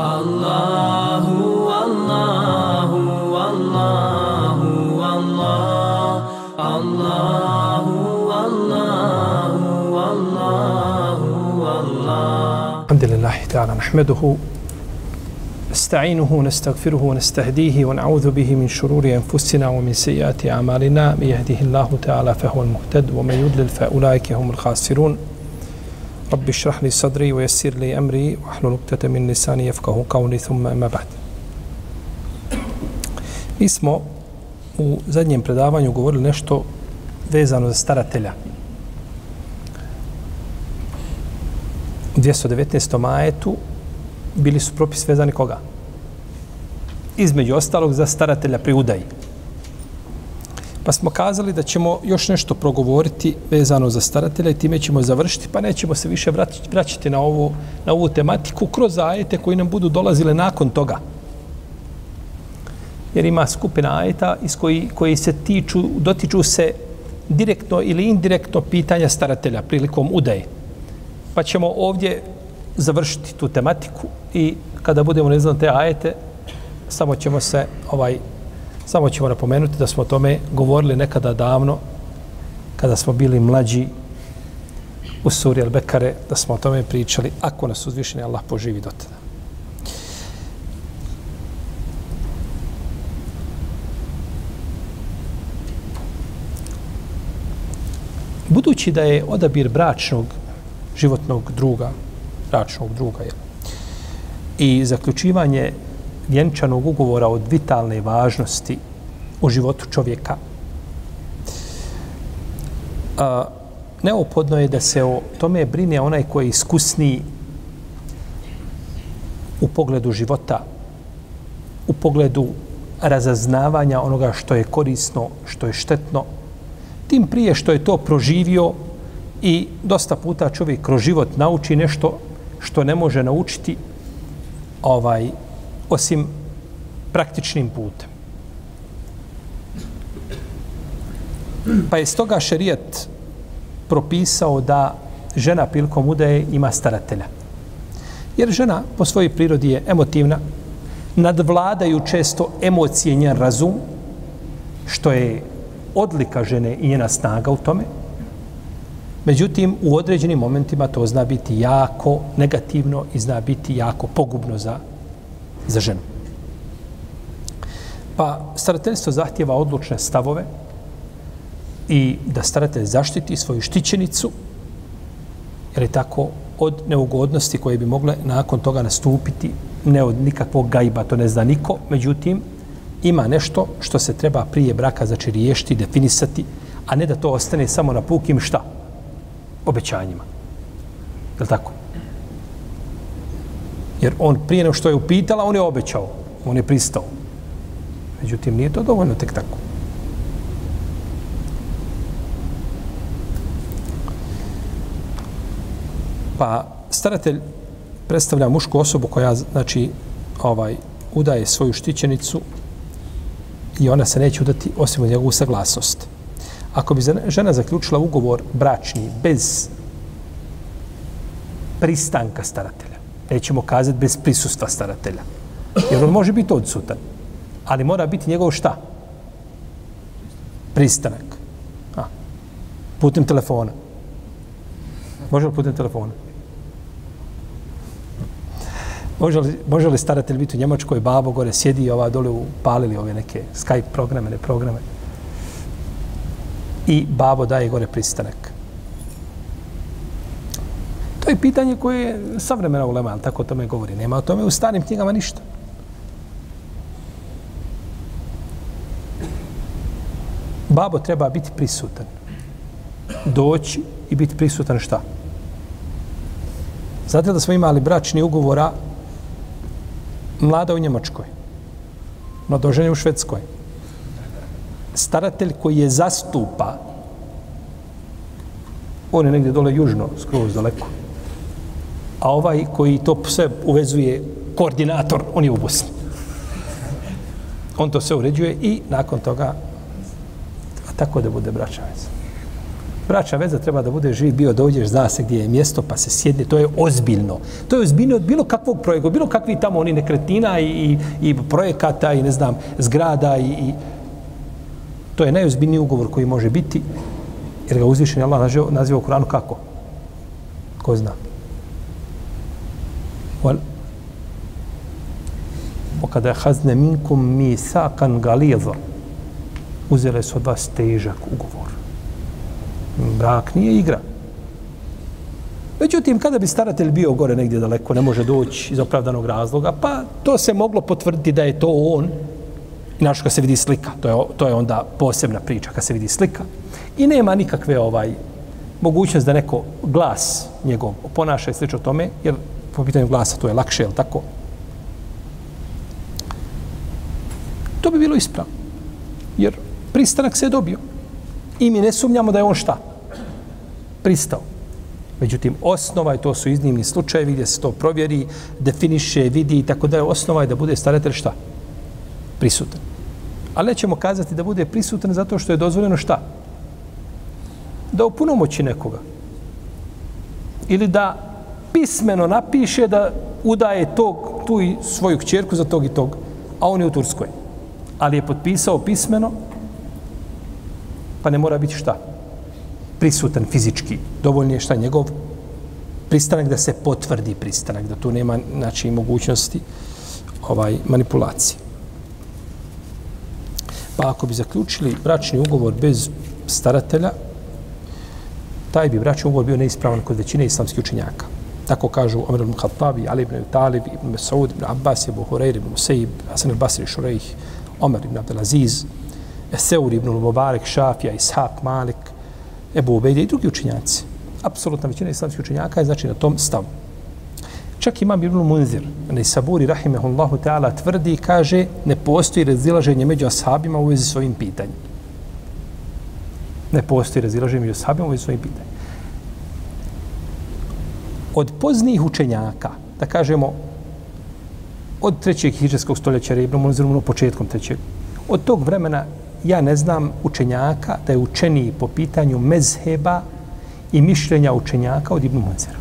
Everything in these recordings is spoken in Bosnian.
Allahu, Allahu, Allahu, Allah, Allahu, Allahu, Allahu, Allah. الحمد لله تعالى نحمده نستعينه ونستغفره ونستهديه ونعوذ به من شرور أنفسنا ومن سيئات أعمالنا من يهده الله تعالى فهو المهتد ومن يضلل فأولئك هم الخاسرون رب اشرح لي صدري ويسر لي امري واحلل عقدة من لساني يفقهوا قولي ثم اما بعد اسمو u zadnjem predavanju govorili nešto vezano za staratelja. 219. majetu bili su propis vezani koga? Između ostalog za staratelja pri udaji. Pa smo kazali da ćemo još nešto progovoriti vezano za staratelja i time ćemo završiti, pa nećemo se više vraćati na ovu, na ovu tematiku kroz ajete koji nam budu dolazile nakon toga. Jer ima skupina ajeta iz koji, koji se tiču, dotiču se direktno ili indirektno pitanja staratelja prilikom udaje. Pa ćemo ovdje završiti tu tematiku i kada budemo ne znam te ajete, samo ćemo se ovaj samo ćemo napomenuti da smo o tome govorili nekada davno kada smo bili mlađi u suri Al-Bekare, da smo o tome pričali, ako nas uzvišeni Allah poživi do tada. Budući da je odabir bračnog životnog druga, bračnog druga, je, i zaključivanje vjenčanog ugovora od vitalne važnosti u životu čovjeka. A, neophodno je da se o tome brine onaj koji je iskusniji u pogledu života, u pogledu razaznavanja onoga što je korisno, što je štetno, tim prije što je to proživio i dosta puta čovjek kroz život nauči nešto što ne može naučiti ovaj osim praktičnim putem. Pa je stoga šerijat propisao da žena prilikom udaje ima staratelja. Jer žena po svojoj prirodi je emotivna, nadvladaju često emocije njen razum, što je odlika žene i njena snaga u tome. Međutim, u određenim momentima to zna biti jako negativno i zna biti jako pogubno za, za ženu. Pa starateljstvo zahtjeva odlučne stavove i da staratelj zaštiti svoju štićenicu, jer je tako od neugodnosti koje bi mogle nakon toga nastupiti, ne od nikakvog gajba, to ne zna niko, međutim, ima nešto što se treba prije braka znači riješiti, definisati, a ne da to ostane samo na pukim šta? Obećanjima. Je tako? Jer on prije nego što je upitala, on je obećao, on je pristao. Međutim, nije to dovoljno tek tako. Pa staratelj predstavlja mušku osobu koja znači ovaj udaje svoju štićenicu i ona se neće udati osim od njegovu saglasnost. Ako bi žena zaključila ugovor bračni bez pristanka staratelja, nećemo kazati bez prisustva staratelja, jer on može biti odsutan, ali mora biti njegov šta? Pristanak. A, putem telefona. Može li putem telefona? Može li, može li staratelj biti u Njemačkoj, babo gore sjedi i ova dole upalili ove neke Skype programe, ne programe. I babo daje gore pristanak. To je pitanje koje je savremena ulema, ali tako o tome govori. Nema o tome u starim knjigama ništa. babo treba biti prisutan. Doći i biti prisutan šta? Znate da smo imali bračni ugovora mlada u Njemačkoj, mladoženje u Švedskoj. Staratelj koji je zastupa, on je negdje dole južno, skroz daleko. A ovaj koji to sve uvezuje, koordinator, on je u Bosni. On to sve uređuje i nakon toga a tako da bude braća veza. Braća veza treba da bude živ, bio dođeš, zna se gdje je mjesto, pa se sjedne, to je ozbiljno. To je ozbiljno od bilo kakvog projekta, bilo kakvi tamo oni nekretina i, i, i projekata i ne znam, zgrada i, i to je najozbiljniji ugovor koji može biti, jer ga uzvišen Allah naziva, naziva u Kuranu kako? Ko zna? Wal, kada je hazne minkum mi uzele su od vas težak ugovor. Brak nije igra. Međutim, kada bi staratelj bio gore negdje daleko, ne može doći iz opravdanog razloga, pa to se moglo potvrditi da je to on. I kad se vidi slika, to je, to je onda posebna priča kad se vidi slika. I nema nikakve ovaj mogućnost da neko glas njegov ponaša i slično tome, jer po pitanju glasa to je lakše, jel tako? To bi bilo ispravno. Jer pristanak se je dobio. I mi ne sumnjamo da je on šta? Pristao. Međutim, osnova je, to su iznimni slučajevi gdje se to provjeri, definiše, vidi i tako da je osnova je da bude staratelj šta? Prisutan. Ali nećemo kazati da bude prisutan zato što je dozvoljeno šta? Da upunomoći nekoga. Ili da pismeno napiše da udaje tog, tu i svoju kćerku za tog i tog, a on je u Turskoj. Ali je potpisao pismeno pa ne mora biti šta? Prisutan fizički. Dovoljno je šta njegov pristanak da se potvrdi pristanak, da tu nema znači, mogućnosti ovaj manipulacije. Pa ako bi zaključili bračni ugovor bez staratelja, taj bi bračni ugovor bio neispravan kod većine islamskih učenjaka. Tako kažu Omer ibn Khattabi, Ali ibn Talib, ibn Mas'ud, ibn Abbas, ibn Hureyr, ibn Musaib, Hasan al-Basri, Šurejh, Omer ibn Abdelaziz, Eseuri ibn Mubarak, Šafija, Ishak, Malik, Ebu Ubejde i drugi učinjaci. Apsolutna većina islamskih učenjaka je znači na tom stavu. Čak imam Ibn Munzir, ne saburi rahimehullahu ta'ala, tvrdi i kaže ne postoji razilaženje među ashabima u vezi s ovim pitanjem. Ne postoji razilaženje među ashabima u vezi s ovim pitanjem. Od poznijih učenjaka, da kažemo, od trećeg hiđarskog stoljeća, Ibn Munzir, ono početkom trećeg, od tog vremena ja ne znam učenjaka da je učeniji po pitanju mezheba i mišljenja učenjaka od Ibn Munzira.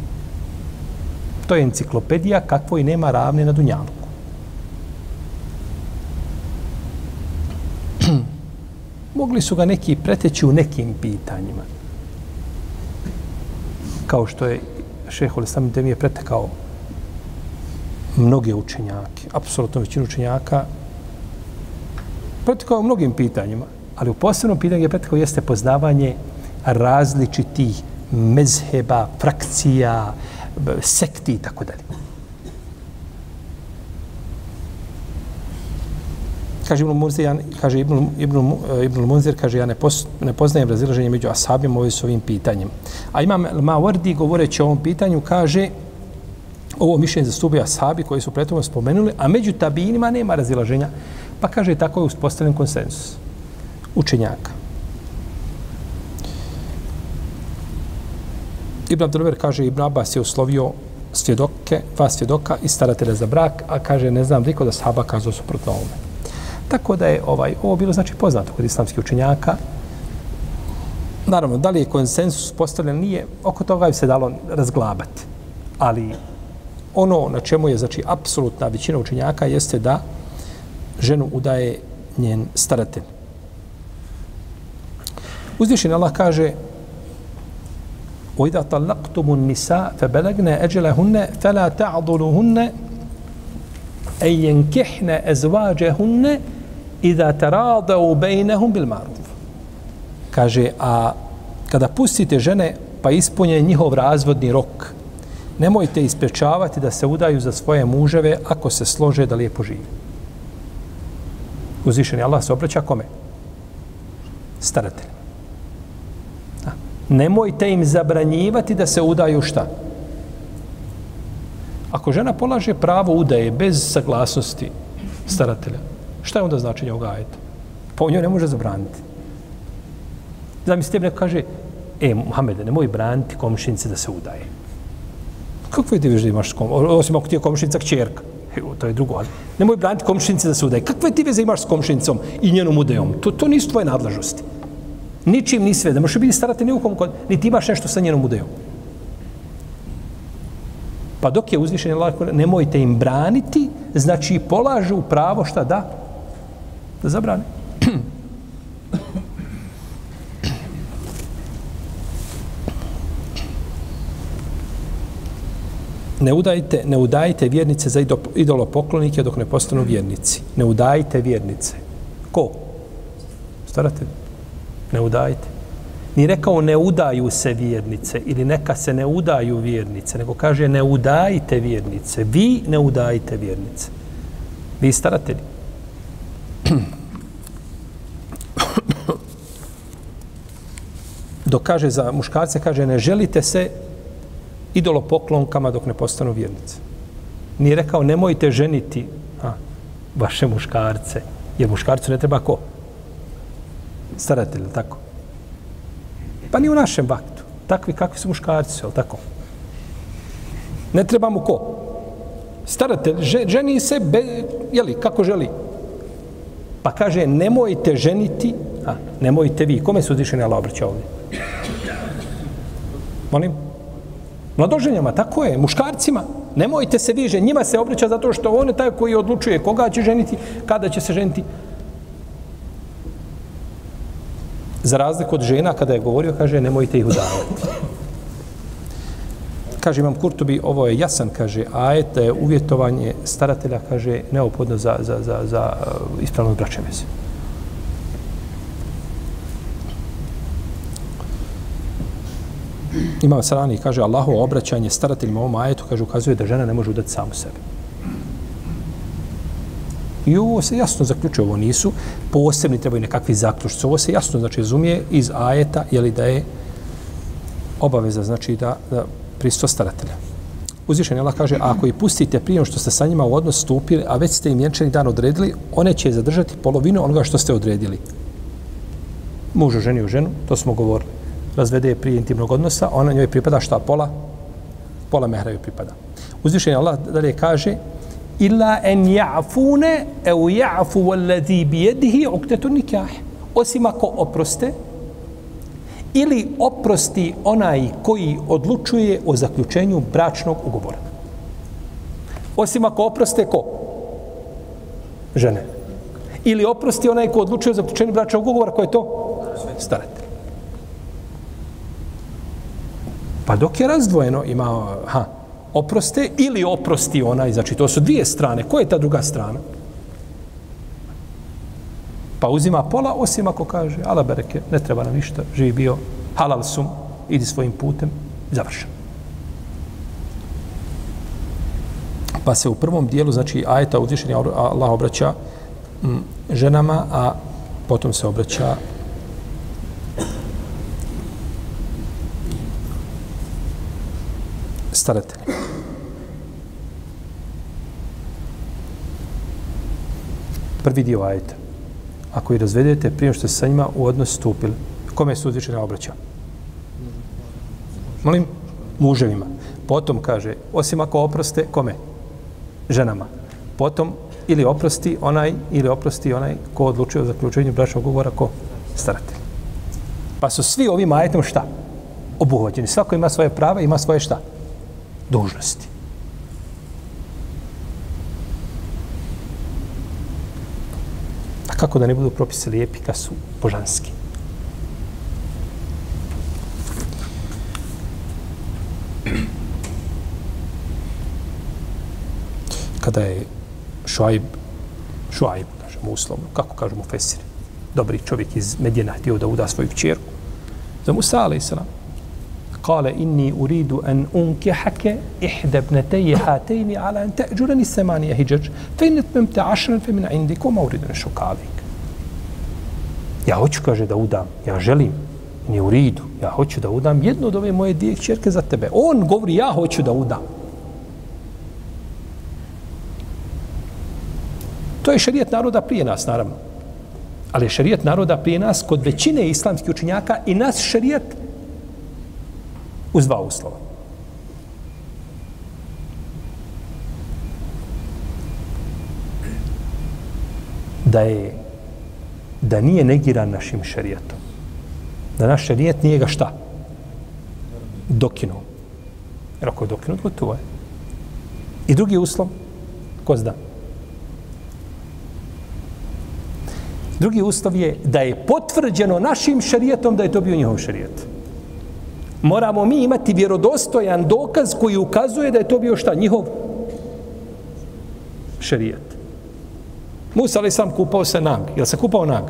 To je enciklopedija kakvo i nema ravne na Dunjaluku. Mogli su ga neki preteći u nekim pitanjima. Kao što je šehol Islam je pretekao mnoge učenjake, apsolutno većinu učenjaka pretekao mnogim pitanjima, ali u posebnom pitanju je pretekao jeste poznavanje različitih mezheba, frakcija, sekti i tako dalje. Kaže Ibn Munzir, ja, kaže Ibn, Ibn, e, Ibn Munzir, kaže ja ne, pos, ne poznajem razilaženje među ashabima ovim s ovim pitanjem. A imam Mawardi govoreći o ovom pitanju, kaže ovo mišljenje za asabi ashabi koji su prethodno spomenuli, a među tabinima nema razilaženja. Pa kaže, tako je uspostavljen konsensus učenjaka. Ibn Abdelver kaže, Ibn Abbas je uslovio svjedoke, dva svjedoka i staratelja za brak, a kaže, ne znam, niko da sahaba kazao suprotno ovome. Tako da je ovaj, ovo bilo znači poznato kod islamskih učenjaka. Naravno, da li je konsensus postavljen, nije, oko toga bi se dalo razglabati. Ali ono na čemu je, znači, apsolutna većina učenjaka jeste da ženu udaje njen staratelj. Uzvišen Allah kaže وَإِذَا طَلَّقْتُمُ النِّسَاءَ فَبَلَغْنَ أَجَلَهُنَّ فَلَا تَعْضُلُهُنَّ أَنْ يَنْكِحْنَ أَزْوَاجَهُنَّ i da te rada u bejnehum bil maruf. Kaže, a kada pustite žene pa ispunje njihov razvodni rok, nemojte ispečavati da se udaju za svoje muževe ako se slože da lijepo žive. Uzvišeni Allah se obraća kome? Staratelj. A, nemojte im zabranjivati da se udaju šta? Ako žena polaže pravo udaje bez saglasnosti staratelja, šta je onda značenje ovoga ajeta? Pa on joj ne može zabraniti. Zamisli tebi neko kaže, e, Muhammede, nemoj braniti komšinice da se udaje. Kako je ti veze da imaš kom... Osim ako ti je komšinica kćerka e, to je drugo, ali nemoj braniti komšinice da se udaje. Kakve ti veze imaš s komšinicom i njenom udajom? To, to nisu tvoje nadležnosti. Ničim ni sve. Da možeš biti staratelj ni u kom kod, niti imaš nešto sa njenom udajom. Pa dok je uzvišen Allah, nemojte im braniti, znači polažu pravo šta da? Da zabrane. ne udajte, ne udajte vjernice za idolopoklonike dok ne postanu vjernici. Ne udajte vjernice. Ko? Starate? Ne udajte. Ni rekao ne udaju se vjernice ili neka se ne udaju vjernice, nego kaže ne udajte vjernice. Vi ne udajte vjernice. Vi staratelji. Dok kaže za muškarce, kaže ne želite se idolopoklonkama dok ne postanu vjernice. Nije rekao nemojte ženiti a, vaše muškarce. Jer muškarcu ne treba ko? Staratelj, tako? Pa ni u našem vaktu. Takvi kakvi su muškarci, je tako? Ne treba mu ko? Staratelj, ženi se, be, jeli, kako želi? Pa kaže, nemojte ženiti, a, nemojte vi. Kome su uzvišeni Allah obraća ovdje? Molim? Mladoženjama, tako je, muškarcima. Nemojte se viže, njima se obraća zato što on je taj koji odlučuje koga će ženiti, kada će se ženiti. Za razliku od žena, kada je govorio, kaže, nemojte ih udavati. Kaže Imam Kurtobi, ovo je jasan, kaže, ajet da je uvjetovanje staratelja, kaže, neophodno za, za, za, za uh, ispravnost ispravno braće veze. Imam Sarani kaže Allahu obraćanje starateljima ovom ajetu kaže ukazuje da žena ne može udati samu sebe. I ovo se jasno zaključuje, ovo nisu posebni trebaju nekakvi zaključci. Ovo se jasno znači razumije iz ajeta, je li da je obaveza znači da, da pristo staratelja. Uzvišen Allah kaže, a ako i pustite prije što ste sa njima u odnos stupili, a već ste im vjenčani dan odredili, one će zadržati polovinu onoga što ste odredili. Mužo ženi u ženu, to smo govorili razvede je prije intimnog odnosa, ona njoj pripada šta? Pola? Pola mehra joj pripada. Uzvišen Allah dalje kaže illa en ja'fune eu ja'fu walladhi bijedihi uktetu nikah. Osim ako oproste ili oprosti onaj koji odlučuje o zaključenju bračnog ugovora. Osim ako oproste ko? Žene. Ili oprosti onaj ko odlučuje o zaključenju bračnog ugovora, ko je to? Staratelj. Pa dok je razdvojeno, ima ha, oproste ili oprosti onaj, znači to su dvije strane. Koja je ta druga strana? Pa uzima pola, osim ako kaže, ala bereke, ne treba nam ništa, živi bio, halal sum, idi svojim putem, završen. Pa se u prvom dijelu, znači, ajeta uzvišenja Allah obraća m, ženama, a potom se obraća starateljima. Prvi dio ajeta. Ako ih razvedete prije što se sa njima u odnos stupili, kome su uzvišene obraća? Molim, muževima. Potom kaže, osim ako oproste, kome? Ženama. Potom ili oprosti onaj, ili oprosti onaj ko odlučuje o zaključenju bračnog ugovora, ko? Staratelj. Pa su svi ovim ajetom šta? Obuhvaćeni. Svako ima svoje prava, ima svoje šta? dužnosti. Kako da ne budu propisi lijepi kad su božanski? Kada je Šuajb, Šuajb, kažemo uslovno, kako kažemo Fesir, dobri čovjek iz Medjena htio da uda svoju čerku, za Musa, alaih salam, kale inni uridu an unke hake ابنتي هاتين hatejni ala an te džurani فين je hijđač fe inet mem te ašran fe min indi koma uridu ne šukalik. Ja hoću, kaže, da udam. Ja želim. Ni uridu. Ja hoću da udam jednu od ove moje dvije čerke za tebe. On govori, ja hoću da udam. To je šarijet naroda prije nas, naravno. Ali je šarijet naroda prije nas kod većine islamskih učinjaka i nas šarijet uz dva uslova. Da je da nije negiran našim šerijetom. Da naš šerijet nije ga šta? Dokinuo. Jer ako je dokinut, gotovo je. I drugi uslov, ko zna? Drugi uslov je da je potvrđeno našim šerijetom da je to bio njihov šerijet. Moramo mi imati vjerodostojan dokaz koji ukazuje da je to bio šta? Njihov šerijat. Musa ali sam kupao se nag. Jel se kupao nag?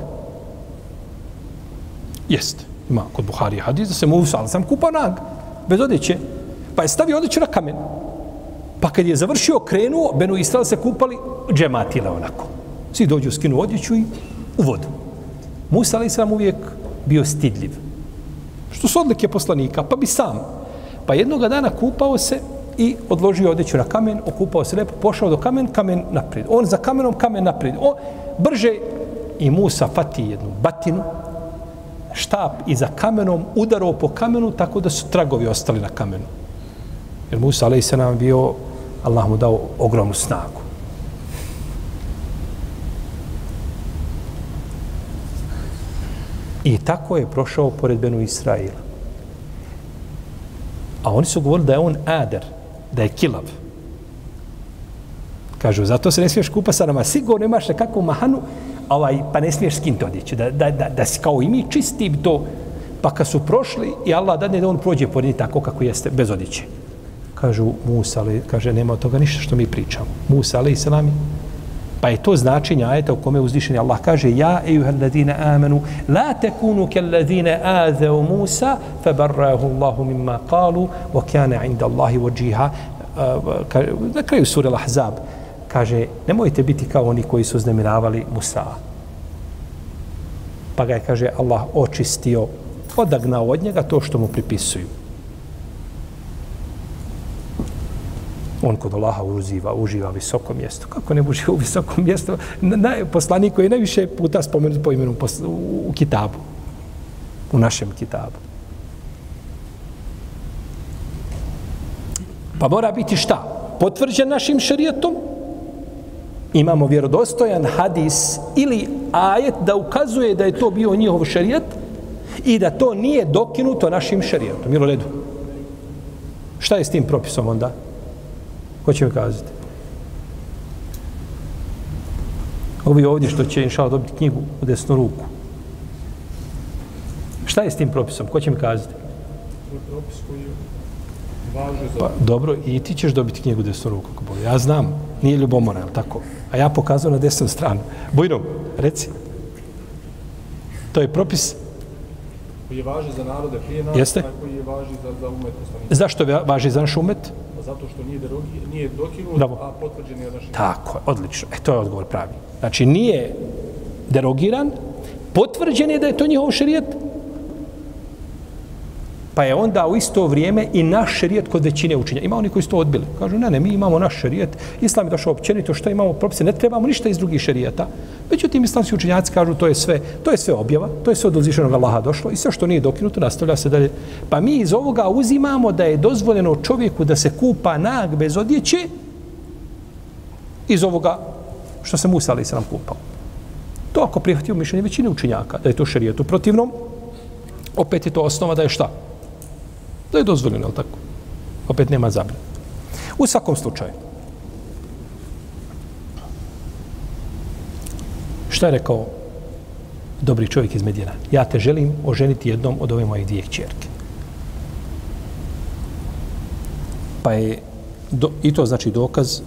Jest. Ima kod Buhari hadis da se Musa ali sam kupao nag. Bez odjeće. Pa je stavio odjeću na kamen. Pa kad je završio, krenuo, Benu Israel se kupali džematile onako. Svi dođu, skinu odjeću i u vodu. Musa ali sam uvijek bio stidljiv. Što su odlike poslanika, pa bi sam. Pa jednoga dana kupao se i odložio odjeću na kamen, okupao se lepo, pošao do kamen, kamen naprijed. On za kamenom, kamen naprijed. On brže i Musa fati jednu batinu, štap i za kamenom udarao po kamenu tako da su tragovi ostali na kamenu. Jer Musa, ali se nam bio, Allah mu dao ogromnu snagu. I tako je prošao pored Benu Israila. A oni su govorili da je on ader, da je kilav. Kažu, zato se ne smiješ kupa sa nama. Sigurno imaš nekakvu mahanu, ovaj, pa ne smiješ skinti odjeću. Da, da, da, da si kao i mi čisti to. Pa kad su prošli i Allah dadne da on prođe pored njih tako kako jeste, bez odjeće. Kažu Musa, ali, kaže, nema od toga ništa što mi pričamo. Musa, ali i salami, Pa je to značenje ajeta u kome uzdišeni Allah kaže Ja, ejuha ladine amanu, la tekunu ke ladine azeu Musa, fe barrahu Allahu mimma kalu, wa kjane inda Allahi vođiha. Uh, na kraju sura Lahzab kaže, nemojte biti kao oni koji su znemiravali Musa. Pa ga je, kaže, Allah očistio, odagnao od njega to što mu pripisuju. On kod Allaha uziva, uživa visoko mjesto. Kako ne uživa u visokom mjestu? Na, poslanik koji je najviše puta spomenut po imenu pos, u, u kitabu. U našem kitabu. Pa mora biti šta? Potvrđen našim šarijetom? Imamo vjerodostojan hadis ili ajet da ukazuje da je to bio njihov šarijet i da to nije dokinuto našim šarijetom. Milo redu. Šta je s tim propisom onda? Ko će mi kazati? Ovi ovdje što će inšala dobiti knjigu u desnu ruku. Šta je s tim propisom? Ko će mi kazati? Propis koji važe za... Pa, dobro, i ti ćeš dobiti knjigu u desnu ruku. Ako Ja znam, nije ljubomora, je tako? A ja pokazujem na desnu stranu. Bujno, reci. To je propis koji je važi za narode prije nas, Jeste? koji je važi za, za umet Zašto važi za naš umet? Zato što nije, derogi, nije dokinut, da. a potvrđen je naš Tako je, odlično. E, to je odgovor pravi. Znači, nije derogiran, potvrđen je da je to njihov šerijet, pa je onda u isto vrijeme i naš šerijet kod većine učenja. Ima oni koji su to odbili. Kažu, ne, ne, mi imamo naš šerijet, islam je došao općenito, što imamo propise, ne trebamo ništa iz drugih šerijeta. Međutim, islamski učenjaci kažu, to je sve, to je sve objava, to je sve od uzvišenog Allaha došlo i sve što nije dokinuto, nastavlja se dalje. Pa mi iz ovoga uzimamo da je dozvoljeno čovjeku da se kupa nag bez odjeće iz ovoga što se Musa ali se nam kupao. To ako prihvatio mišljenje većine učenjaka, da je to šerijetu protivnom, opet je to osnova da je šta? Da je dozvoljeno, ali tako? Opet nema zabrane. U svakom slučaju. Šta je rekao dobri čovjek iz Medina? Ja te želim oženiti jednom od ove moje dvije čerke. Pa je do, i to znači dokaz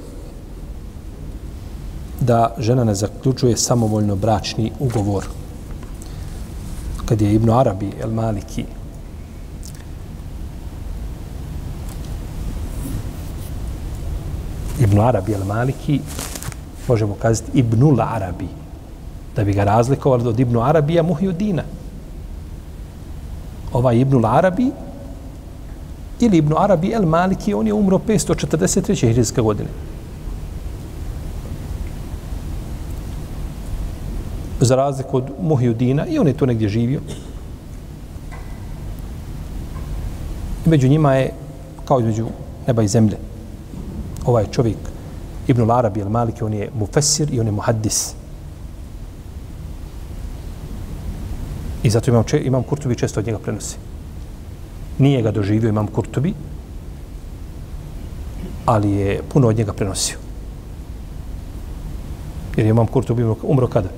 da žena ne zaključuje samovoljno bračni ugovor. Kad je Ibn Arabi, El Maliki, Ibn Arabi al Maliki, možemo kazati Ibnul Arabi, da bi ga razlikovali od Ibnu Arabija Muhyudina. Ovaj Ibnul Arabi ili Ibnu Arabi al Maliki, on je umro 543. hirijske godine. Za razliku od Muhyudina, i on je tu negdje živio. Među njima je, kao između neba i zemlje, ovaj čovjek Ibn Arabi ili Maliki, on je mufessir i on je muhaddis. I zato imam, če, imam Kurtubi često od njega prenosi. Nije ga doživio imam Kurtubi, ali je puno od njega prenosio. Jer imam Kurtubi umro kada?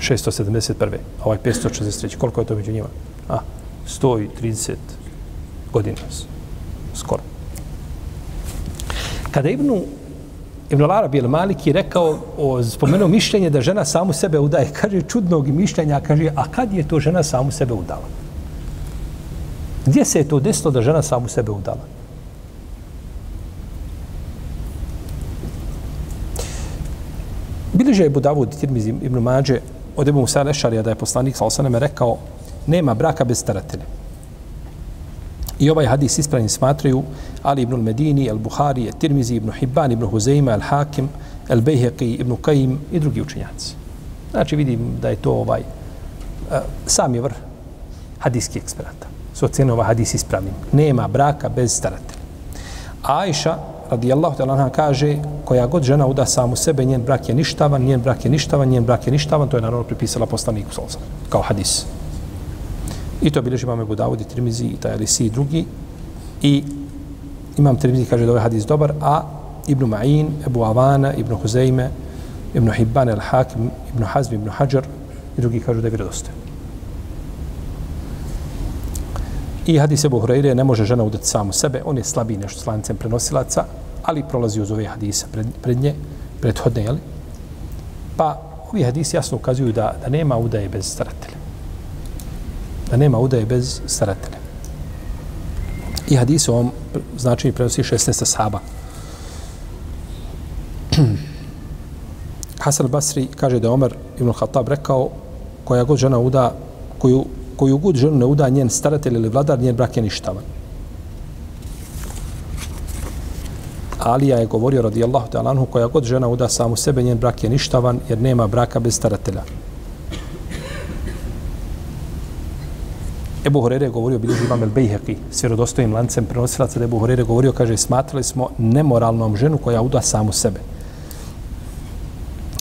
671. A ovaj 563. Koliko je to među njima? A, 130 godina. Skoro. Kada Ibnu Ibn Arabi ili Malik je rekao, o, spomenuo mišljenje da žena samu sebe udaje. Kaže, čudnog mišljenja, kaže, a kad je to žena samu sebe udala? Gdje se je to desilo da žena samu sebe udala? Biliže je Budavud, Tirmizi, Ibn Mađe, od Ebu Musa Lešarija da je poslanik sa osaname rekao nema braka bez staratelja. I ovaj hadis ispravni smatraju Ali ibn Medini, al-Buhari, al-Tirmizi, Ibn Hibban, Ibn Huzeima, al-Hakim, al-Bejheqi, Ibn Qajim i drugi učenjaci. Znači vidim da je to ovaj uh, sam je vrh hadijskih eksperata. Su ocenu ovaj hadis ispravnim. Nema braka bez staratelja. Ajša, radijallahu ta'ala anha kaže koja god žena uda samu sebe, njen brak je ništavan, njen brak je ništavan, njen brak je ništavan, to je naravno pripisala poslaniku sallallahu kao hadis. I to bilježi imam Ebu Dawud i Tirmizi i taj Alisi i drugi. I imam Tirmizi kaže da ovaj hadis dobar, a Ibn Ma'in, Ebu Avana, Ibn Huzeyme, Ibn Hibban, El Hakim, Ibn Hazmi, Ibn Hajar i drugi kažu da je vjerodostojan. I hadis Ebu Hureyre ne može žena udati samu sebe, on je slabiji nešto slancem prenosilaca, ali prolazi uz ove hadise pred, pred nje, prethodne, jeli? Pa ovi hadisi jasno ukazuju da, da nema udaje bez staratelja. Da nema udaje bez staratelja. I hadis u ovom značenju prenosi 16 sahaba. Hasan Basri kaže da je Omer ibn Khattab rekao koja god žena uda, koju koju god ženu ne uda njen staratelj ili vladar, njen brak je ništavan. Alija je govorio radijallahu ta'ala anhu koja god žena uda samu sebe, njen brak je ništavan jer nema braka bez staratelja. Ebu Horere je govorio, bilježi imam El Bejheqi, s vjerodostojim lancem prenosilaca, da Ebu Horere govorio, kaže, smatrali smo nemoralnom ženu koja uda samu sebe.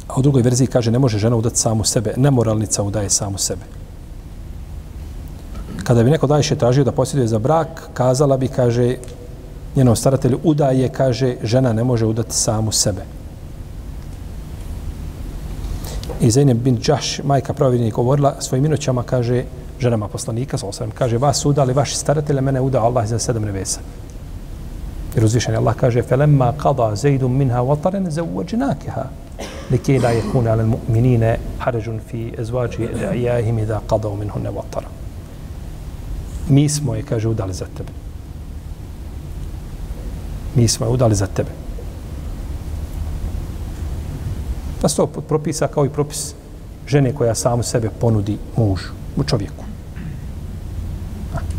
A u drugoj verziji kaže, ne može žena udati samu sebe, nemoralnica udaje samu sebe kada bi neko dajše tražio da posjeduje za brak, kazala bi, kaže, njenom staratelju udaje, kaže, žena ne može udati samu sebe. I Zainab bin Đaš, majka pravovjednika, govorila svojim inoćama, kaže, ženama poslanika, sa osvijem, kaže, vas udali vaši staratelje, mene udao Allah za sedam nevesa. Jer uzvišen je Allah kaže, felemma qada Zeydum minha vataren zauvađinakeha, likej la jekune ale mu'minine haređun fi ezvađi jahim idha qadao minhunne vatara mi smo je, kaže, udali za tebe. Mi smo je udali za tebe. Pa se to propisa kao i propis žene koja samu sebe ponudi mužu, u čovjeku.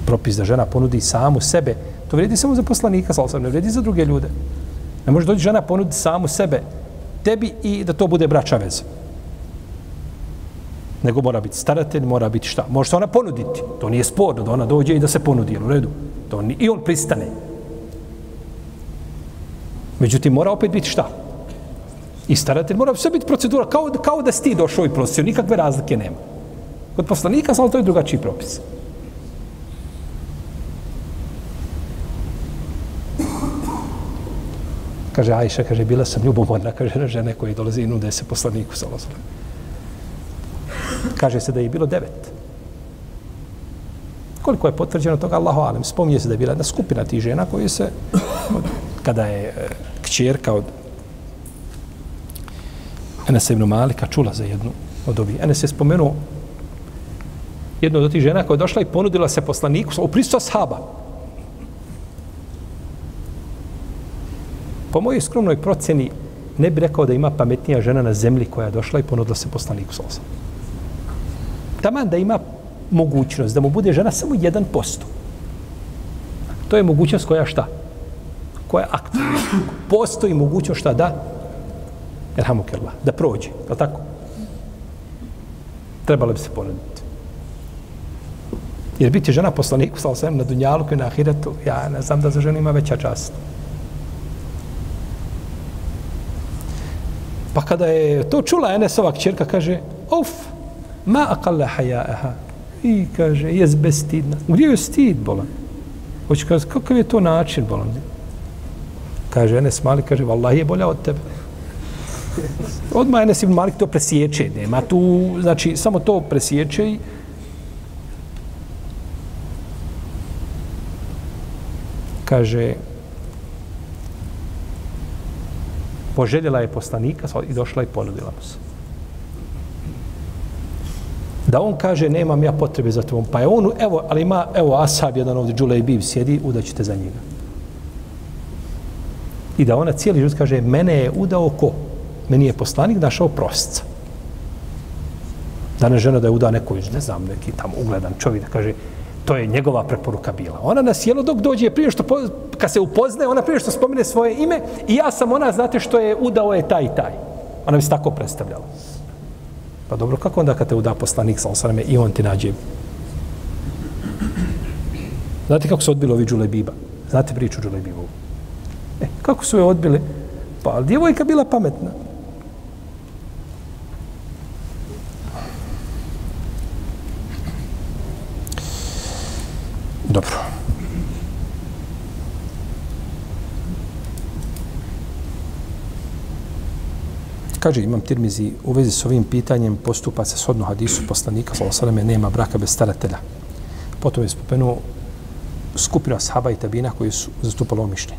Propis da žena ponudi samu sebe, to vredi samo za poslanika, sal ne vredi za druge ljude. Ne može doći žena ponudi samu sebe tebi i da to bude braća veza nego mora biti staratelj, mora biti šta? Može se ona ponuditi. To nije sporno da ona dođe i da se ponudi, u redu. To ni, I on pristane. Međutim, mora opet biti šta? I staratelj mora sve biti procedura, kao, kao da si ti došao i prosio, nikakve razlike nema. Kod poslanika, samo to je drugačiji propis. Kaže Ajša, kaže, bila sam ljubomorna, kaže, žene koji dolaze i nude se poslaniku, salazom. Kaže se da je bilo devet. Koliko je potvrđeno toga, Allahu alem. Spominje se da je bila jedna skupina tih žena koji se, od, kada je e, kćerka od Enesa ibn Malika čula za jednu od ovih. Enes je spomenuo jednu od tih žena koja je došla i ponudila se poslaniku u pristu sahaba. Po mojoj skromnoj proceni ne bi rekao da ima pametnija žena na zemlji koja je došla i ponudila se poslaniku sa osam taman da ima mogućnost da mu bude žena samo 1%. To je mogućnost koja šta? Koja je aktivna. Postoji mogućnost šta da? Erhamukallah, da prođe. Je tako? Trebalo bi se ponuditi. Jer biti žena poslaniku, sa na dunjalu i na ahiretu, ja ne znam da za ženu ima veća čast. Pa kada je to čula Enesova kćerka, kaže, uf, ma akalla hajaeha. I kaže, je bestidna. Gdje je stid, bolan? Hoće kaže, kakav je to način, bolan? Kaže, Enes Malik, kaže, vallahi je bolja od tebe. Odmah Enes Ibn Malik to presječe, Nema tu, znači, samo to presječe i kaže, poželjela je poslanika i došla i ponudila mu se. Da on kaže, nemam ja potrebe za tobom. Pa je on, evo, ali ima, evo, Asab, jedan ovdje, Džulej Biv, sjedi, udaćete za njega. I da ona cijeli život kaže, mene je udao ko? Meni je poslanik našao prostica. Danas žena da je udao neko, ne znam, neki tamo ugledan čovjek da kaže, to je njegova preporuka bila. Ona nas jelo dok dođe prije što, kad se upoznaje, ona prije što spomene svoje ime i ja sam ona, znate što je udao je taj i taj. Ona bi se tako predstavljala. Pa dobro, kako onda kad te uda poslanik sa osaname i on ti nađe? Znate kako su odbili ovi Đulebiba? Znate priču Džulebibu? E, kako su je odbili? Pa, djevojka bila pametna. Dobro. Kaže imam Tirmizi u vezi s ovim pitanjem postupa se shodno hadisu poslanika sallallahu nema braka bez staratelja. Potom je spomenuo skupinu ashaba i tabina koji su zastupali ovo mišljenje.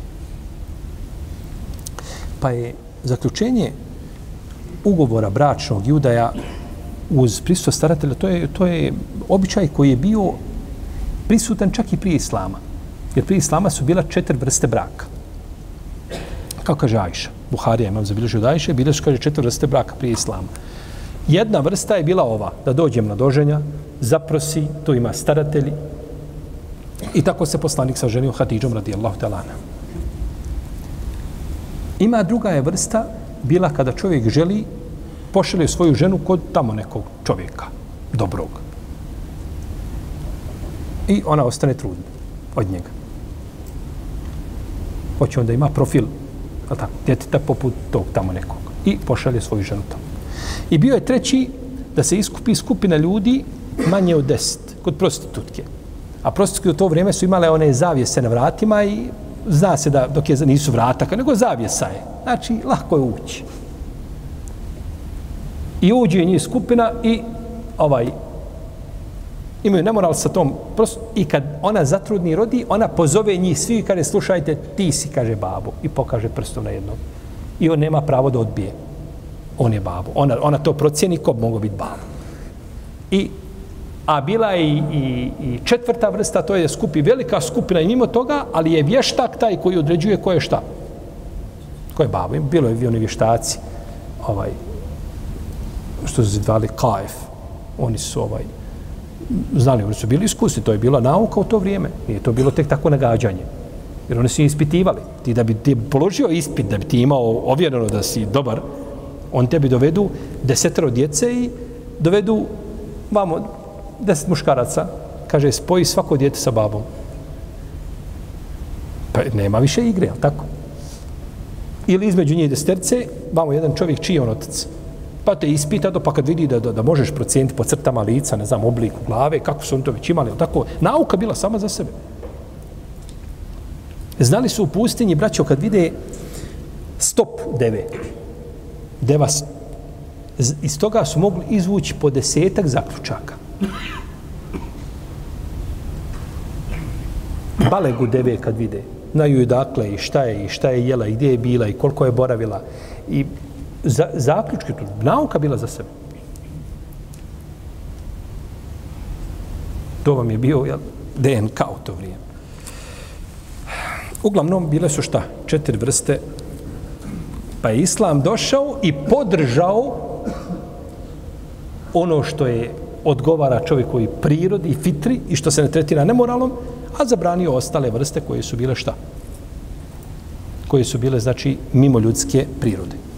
Pa je zaključenje ugovora bračnog judaja uz prisustvo staratelja, to je, to je običaj koji je bio prisutan čak i prije Islama. Jer prije Islama su bila četiri vrste braka. Kao kaže Ajša. Buharija imam zabilježio od Ajše, bile kaže, četiri vrste braka prije Islama. Jedna vrsta je bila ova, da dođem na doženja, zaprosi, to ima staratelji. I tako se poslanik sa ženio Hatidžom radijallahu talana. Ima druga je vrsta, bila kada čovjek želi, pošalje svoju ženu kod tamo nekog čovjeka, dobrog i ona ostane trudna od njega. Hoće onda ima profil, ali tako, djeteta poput tog tamo nekog. I pošalje svoju ženu tamo. I bio je treći da se iskupi skupina ljudi manje od deset, kod prostitutke. A prostitutke u to vrijeme su imale one zavijese na vratima i zna se da dok je nisu vrataka, nego zavijesa je. Znači, lako je ući. I uđe njih skupina i ovaj imaju nemoral sa tom prosto, i kad ona zatrudni rodi, ona pozove njih svi i kaže slušajte, ti si, kaže babo i pokaže prstom na jednog. I on nema pravo da odbije. On je babo. Ona, ona to procijeni ko mogu biti babo. I, a bila je i, i, i četvrta vrsta, to je skupi velika skupina i mimo toga, ali je vještak taj koji određuje ko je šta. Ko je babo. Bilo je oni vještaci, ovaj, što su zvali kaif. Oni su ovaj, znali, oni su bili iskusni, to je bila nauka u to vrijeme. Nije to bilo tek tako nagađanje. Jer oni su ispitivali. Ti da bi ti položio ispit, da bi ti imao ovjereno da si dobar, on tebi dovedu desetero djece i dovedu vamo deset muškaraca. Kaže, spoji svako djete sa babom. Pa nema više igre, ali tako? Ili između njih desterce, vamo jedan čovjek čiji je on otac pa te ispita do pa kad vidi da, da, da možeš procijeniti po crtama lica, ne znam, obliku glave, kako su oni to već imali, tako, nauka bila sama za sebe. Znali su u pustinji, braćo, kad vide stop deve, deva, iz toga su mogli izvući po desetak zaključaka. Balegu deve kad vide, znaju i dakle i šta je i šta je jela i gdje je bila i koliko je boravila i za, zaključke, to nauka bila za sebe. To vam je bio jel, DNK u to vrijeme. Uglavnom, bile su šta? Četiri vrste. Pa je Islam došao i podržao ono što je odgovara čovjekovi prirodi i fitri i što se ne tretira nemoralom, a zabranio ostale vrste koje su bile šta? Koje su bile, znači, mimo ljudske prirode.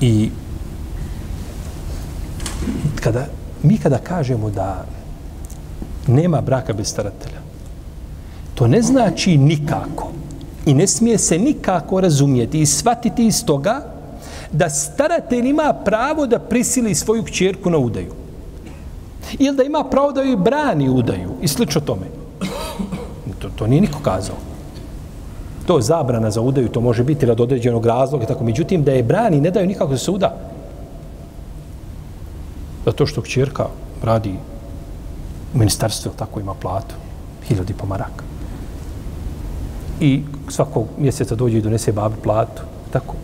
I kada, mi kada kažemo da nema braka bez staratelja, to ne znači nikako i ne smije se nikako razumijeti i shvatiti iz toga da staratelj ima pravo da prisili svoju kćerku na udaju. Ili da ima pravo da joj brani udaju i slično tome. To, to nije niko kazao. To je zabrana za udaju, to može biti rad određenog razloga, tako. Međutim, da je brani, ne daju nikako da se uda. Zato što kćerka radi u ministarstvu, tako ima platu, hiljadi po maraka. I svakog mjeseca dođe i donese babi platu, tako.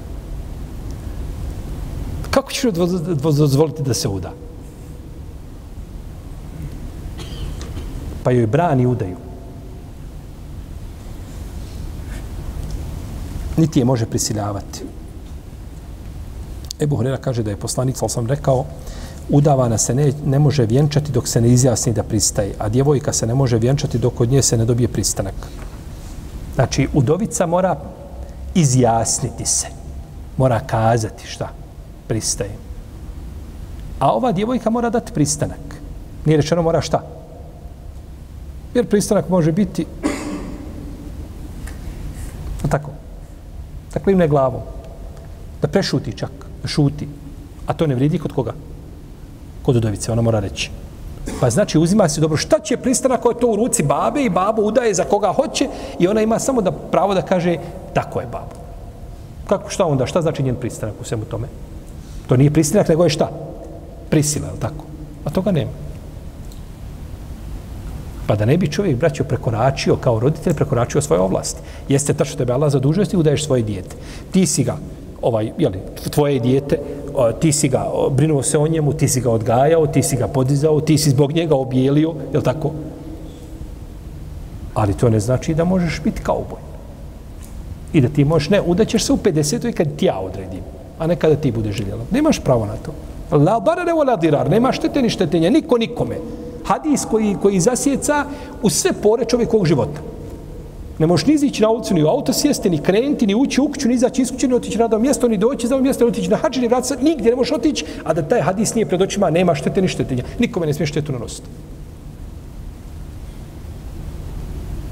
Kako ćeš dozvoliti da se uda? Pa joj brani udaju. Niti je može prisiljavati. Ebu Horera kaže da je poslanik, sam rekao, udavana se ne, ne može vjenčati dok se ne izjasni da pristaje, a djevojka se ne može vjenčati dok od nje se ne dobije pristanak. Znači, udovica mora izjasniti se. Mora kazati šta pristaje. A ova djevojka mora dati pristanak. Nije rečeno mora šta? Jer pristanak može biti a tako da klimne glavom. Da prešuti čak. Da šuti. A to ne vridi kod koga? kod udovice, ona mora reći. Pa znači uzima se dobro šta će pristanak ko je to u ruci babe i babo udaje za koga hoće i ona ima samo da pravo da kaže tako je babo. Kako šta onda? Šta znači njen pristanak u svemu tome? To nije pristanak, nego je šta? Prisila, je tako? A toga nema. Pa da ne bi čovjek, braćo, prekoračio kao roditelj, prekoračio svoje ovlasti. Jeste tačno tebe Allah zadužuje i udaješ svoje dijete. Ti si ga, ovaj, jeli, tvoje dijete, ti si ga brinuo se o njemu, ti si ga odgajao, ti si ga podizao, ti si zbog njega objelio, je tako? Ali to ne znači da možeš biti kauboj. I da ti možeš, ne, udaćeš se u 50. i kad ti ja odredim, a ne kada ti bude željela. Nemaš pravo na to. La barare o la dirar, nema štete ni štetenja, niko nikome. Hadis koji, koji zasjeca u sve pore čovjekovog života. Ne možeš ni izići na ulicu, ni u auto sjesti, ni krenuti, ni ući u kuću, ni izaći iz kuće, ni otići na mjesto, ni doći za mjesto, ni otići na hađi, ni vratiti nigdje ne možeš otići, a da taj hadis nije pred očima, nema štete ni štetenja. Nikome ne smije štetu nanositi.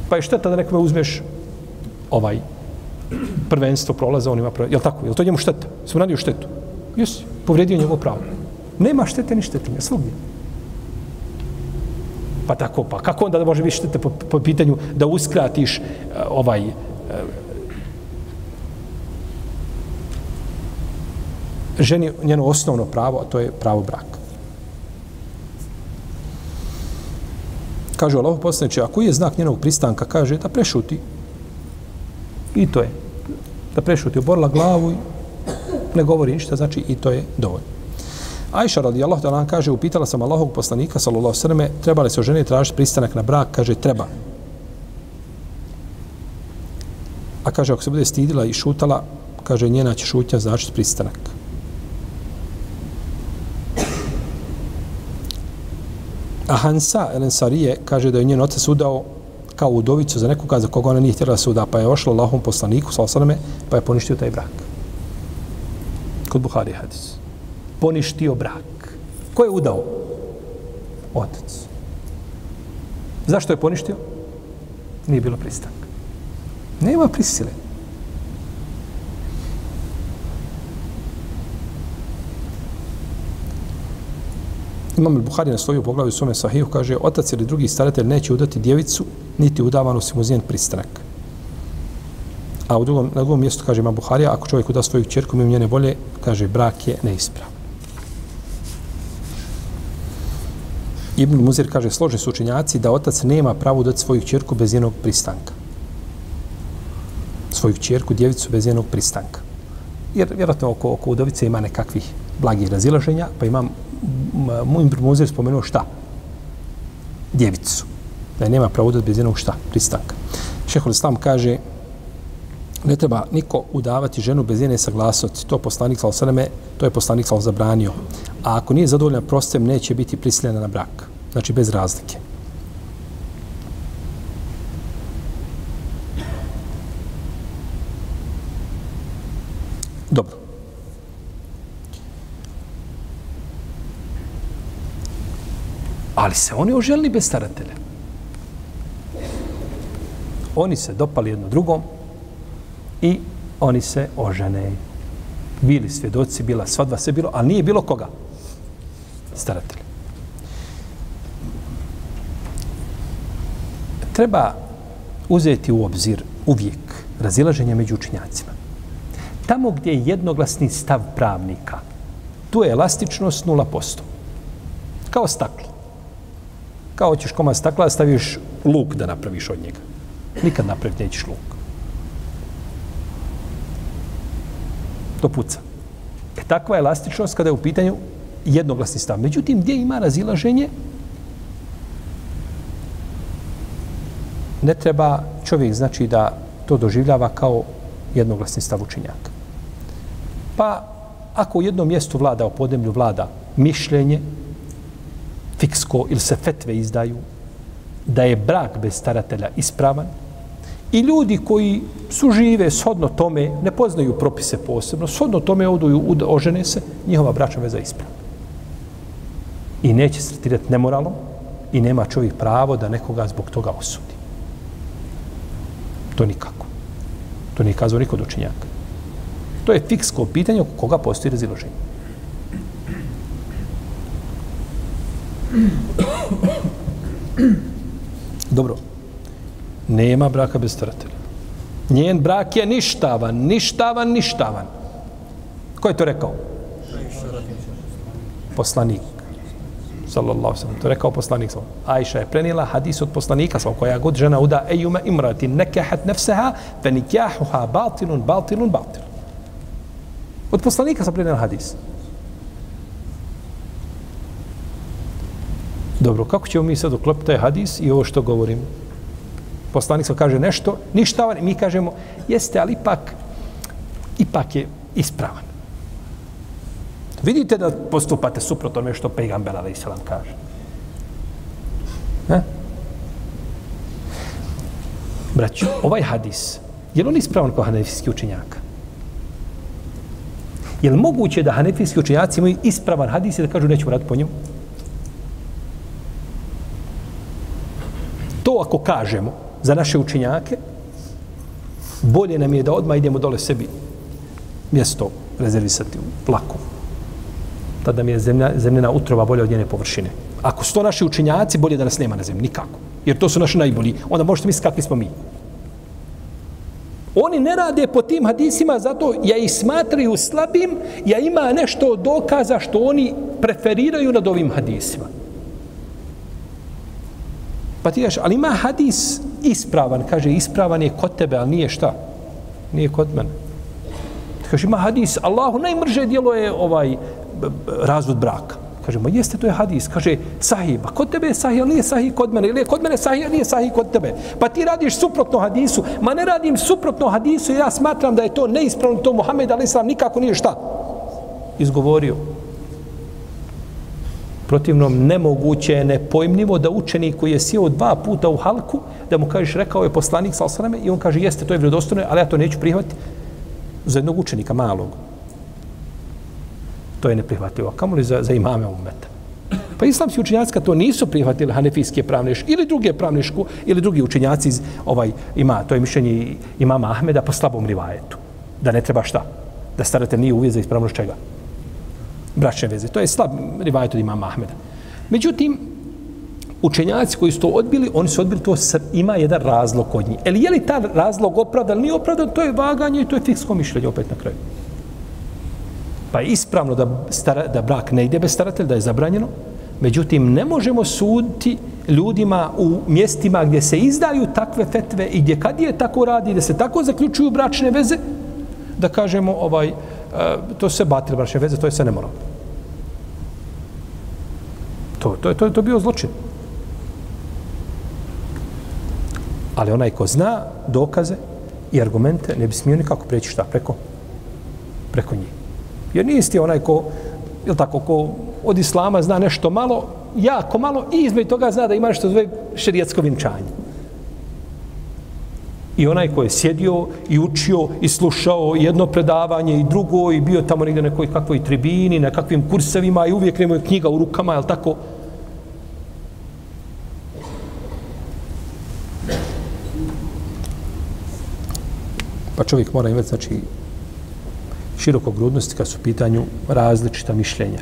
Pa je šteta da nekome uzmeš ovaj prvenstvo prolaza, on ima prvenstvo. Je li tako? Je li to njemu šteta? Smo radio štetu? Jesi, povredio njegovo pravo. Nema štete ni štetenja, svugdje. Pa tako, pa kako onda da može biti štete po, po pitanju da uskratiš uh, ovaj uh, ženi njeno osnovno pravo, a to je pravo braka. Kaže Allah poslaniče, a koji je znak njenog pristanka? Kaže da prešuti. I to je. Da prešuti, oborila glavu i ne govori ništa, znači i to je dovoljno. Ajša radijallahu ta'ala kaže, upitala sam Allahog poslanika, sallallahu sallam, treba li se žene tražiti pristanak na brak? Kaže, treba. A kaže, ako se bude stidila i šutala, kaže, njena će šutnja značiti pristanak. A Hansa Elensarije kaže da je njen otac udao kao udovicu za nekoga za koga ona nije htjela da se uda, pa je ošla Allahom poslaniku, sallallahu pa je poništio taj brak. Kod Buhari hadis poništio brak. Ko je udao? Otac. Zašto je poništio? Nije bilo pristanka. Nema prisile. Imam Buhari na svoju poglavu u svome sahiju kaže otac ili drugi staratelj neće udati djevicu niti udavanu si mu zijen pristanak. A u drugom, na drugom mjestu kaže Imam Buharija ako čovjek uda svoju čerku mimo njene volje kaže brak je neisprav. Ibn Muzir kaže, slože su učenjaci da otac nema pravo dati svoju čerku bez jednog pristanka. Svoju čerku, djevicu bez jednog pristanka. Jer vjerojatno oko, oko udovice ima nekakvih blagih razilaženja, pa imam, moj Ibn Muzir spomenuo šta? Djevicu. Da je nema pravo dati bez jednog šta? Pristanka. Šehol Islam kaže, ne treba niko udavati ženu bez njene saglasnosti. To poslanik sa osaname, to je poslanik sa zabranio. A ako nije zadovoljna prostem, neće biti prisiljena na brak. Znači bez razlike. Dobro. Ali se oni oželili bez staratelja. Oni se dopali jedno drugom, i oni se ožene. Bili svjedoci, bila svadba, sve bilo, ali nije bilo koga? Staratelj. Treba uzeti u obzir uvijek razilaženje među učinjacima. Tamo gdje je jednoglasni stav pravnika, tu je elastičnost 0%. Kao staklo. Kao hoćeš koma stakla, staviš luk da napraviš od njega. Nikad napraviti nećeš luk. Što puca. E, takva je elastičnost kada je u pitanju jednoglasni stav. Međutim, gdje ima razilaženje, ne treba čovjek znači da to doživljava kao jednoglasni stav učinjaka. Pa ako u jednom mjestu vlada, u podemlju vlada mišljenje, fiksko ili se fetve izdaju, da je brak bez staratelja ispravan, i ljudi koji su žive shodno tome, ne poznaju propise posebno, shodno tome oduju, ožene se, njihova bračna veza ispravna. I neće se tretirati nemoralom i nema čovjek pravo da nekoga zbog toga osudi. To nikako. To nije kazao niko dočinjaka. To je fiksko pitanje oko koga postoji raziloženje. Dobro. Nema braka bez staratelja. Njen brak je ništavan, ništavan, ništavan. Ko je to rekao? Poslanik. Sallallahu sallam. To je rekao poslanik. Sallam. Ajša je prenijela hadis od poslanika. Sallam, koja god žena uda ejume imrati nekehat nefseha fe nikjahuha batilun, batilun, batilun. Od poslanika sam prenijela hadis. Dobro, kako ćemo mi sad uklopiti taj hadis i ovo što govorim? Poslanik sam kaže nešto, ništa, mi kažemo, jeste, ali ipak, ipak je ispravan. Vidite da postupate suprotno onome što pejgamber ali se kaže. Ne? Braću, ovaj hadis, je li on ispravan kao hanefijski učenjaka? Je li moguće da hanefijski učenjaci imaju ispravan hadis i da kažu nećemo raditi po njemu? To ako kažemo za naše učinjake, bolje nam je da odmah idemo dole sebi mjesto rezervisati u plaku. Tada mi je zemlja, zemljena utrova bolje od njene površine. Ako su to naši učinjaci, bolje da nas nema na zemlji. Nikako. Jer to su naši najbolji. Onda možete misliti kakvi smo mi. Oni ne rade po tim hadisima, zato ja ih smatraju slabim, ja ima nešto dokaza što oni preferiraju nad ovim hadisima. Pa ti daš, ali ima hadis ispravan, kaže ispravan je kod tebe, ali nije šta? Nije kod mene. Kaže, ima hadis, Allahu najmrže dijelo je ovaj razvod braka. Kaže, ma jeste, to je hadis. Kaže, sahih, pa kod tebe je sahih, ali nije sahih kod mene. Ili je kod mene sahih, ali nije sahih kod tebe. Pa ti radiš suprotno hadisu. Ma ne radim suprotno hadisu, ja smatram da je to neispravno, to Muhammed Ali sam nikako nije šta? Izgovorio. Protivnom, nemoguće je nepojmljivo da učenik koji je sjeo dva puta u halku, da mu kažeš, rekao je poslanik, sa sal i on kaže, jeste, to je vredostojno, ali ja to neću prihvatiti za jednog učenika malog to je neprihvatljivo. Kamo li za, za imame umeta? Pa islamski učenjaci to nisu prihvatili hanefijske pravne ili druge pravne škole ili drugi učenjaci iz, ovaj, ima, to je mišljenje imama Ahmeda po slabom rivajetu. Da ne treba šta? Da starate nije uvijez za ispravnost čega? Bračne veze. To je slab rivajet od imama Ahmeda. Međutim, učenjaci koji su to odbili, oni su odbili to sa, ima jedan razlog kod njih. Ali je li ta razlog opravdan, nije opravdan, to je vaganje i to je fiksko mišljenje opet na kraju. Pa je ispravno da, stara, da brak ne ide bez staratelja, da je zabranjeno. Međutim, ne možemo suditi ljudima u mjestima gdje se izdaju takve fetve i gdje kad je tako radi, da se tako zaključuju bračne veze, da kažemo, ovaj, Eh, to se batil braće veze, to je sve nemoralno. To, to, to, to je bio zločin. Ali onaj ko zna dokaze i argumente, ne bi smio nikako preći šta preko, preko njih. Jer nisi isti onaj ko, ili tako, ko od islama zna nešto malo, jako malo, i između toga zna da ima nešto zove šerijetsko vinčanje. I onaj ko je sjedio i učio i slušao jedno predavanje i drugo i bio tamo negdje na nekoj kakvoj tribini, na kakvim kursevima i uvijek nemoj knjiga u rukama, jel tako? Pa čovjek mora imati, znači, širokogrudnosti kad su u pitanju različita mišljenja.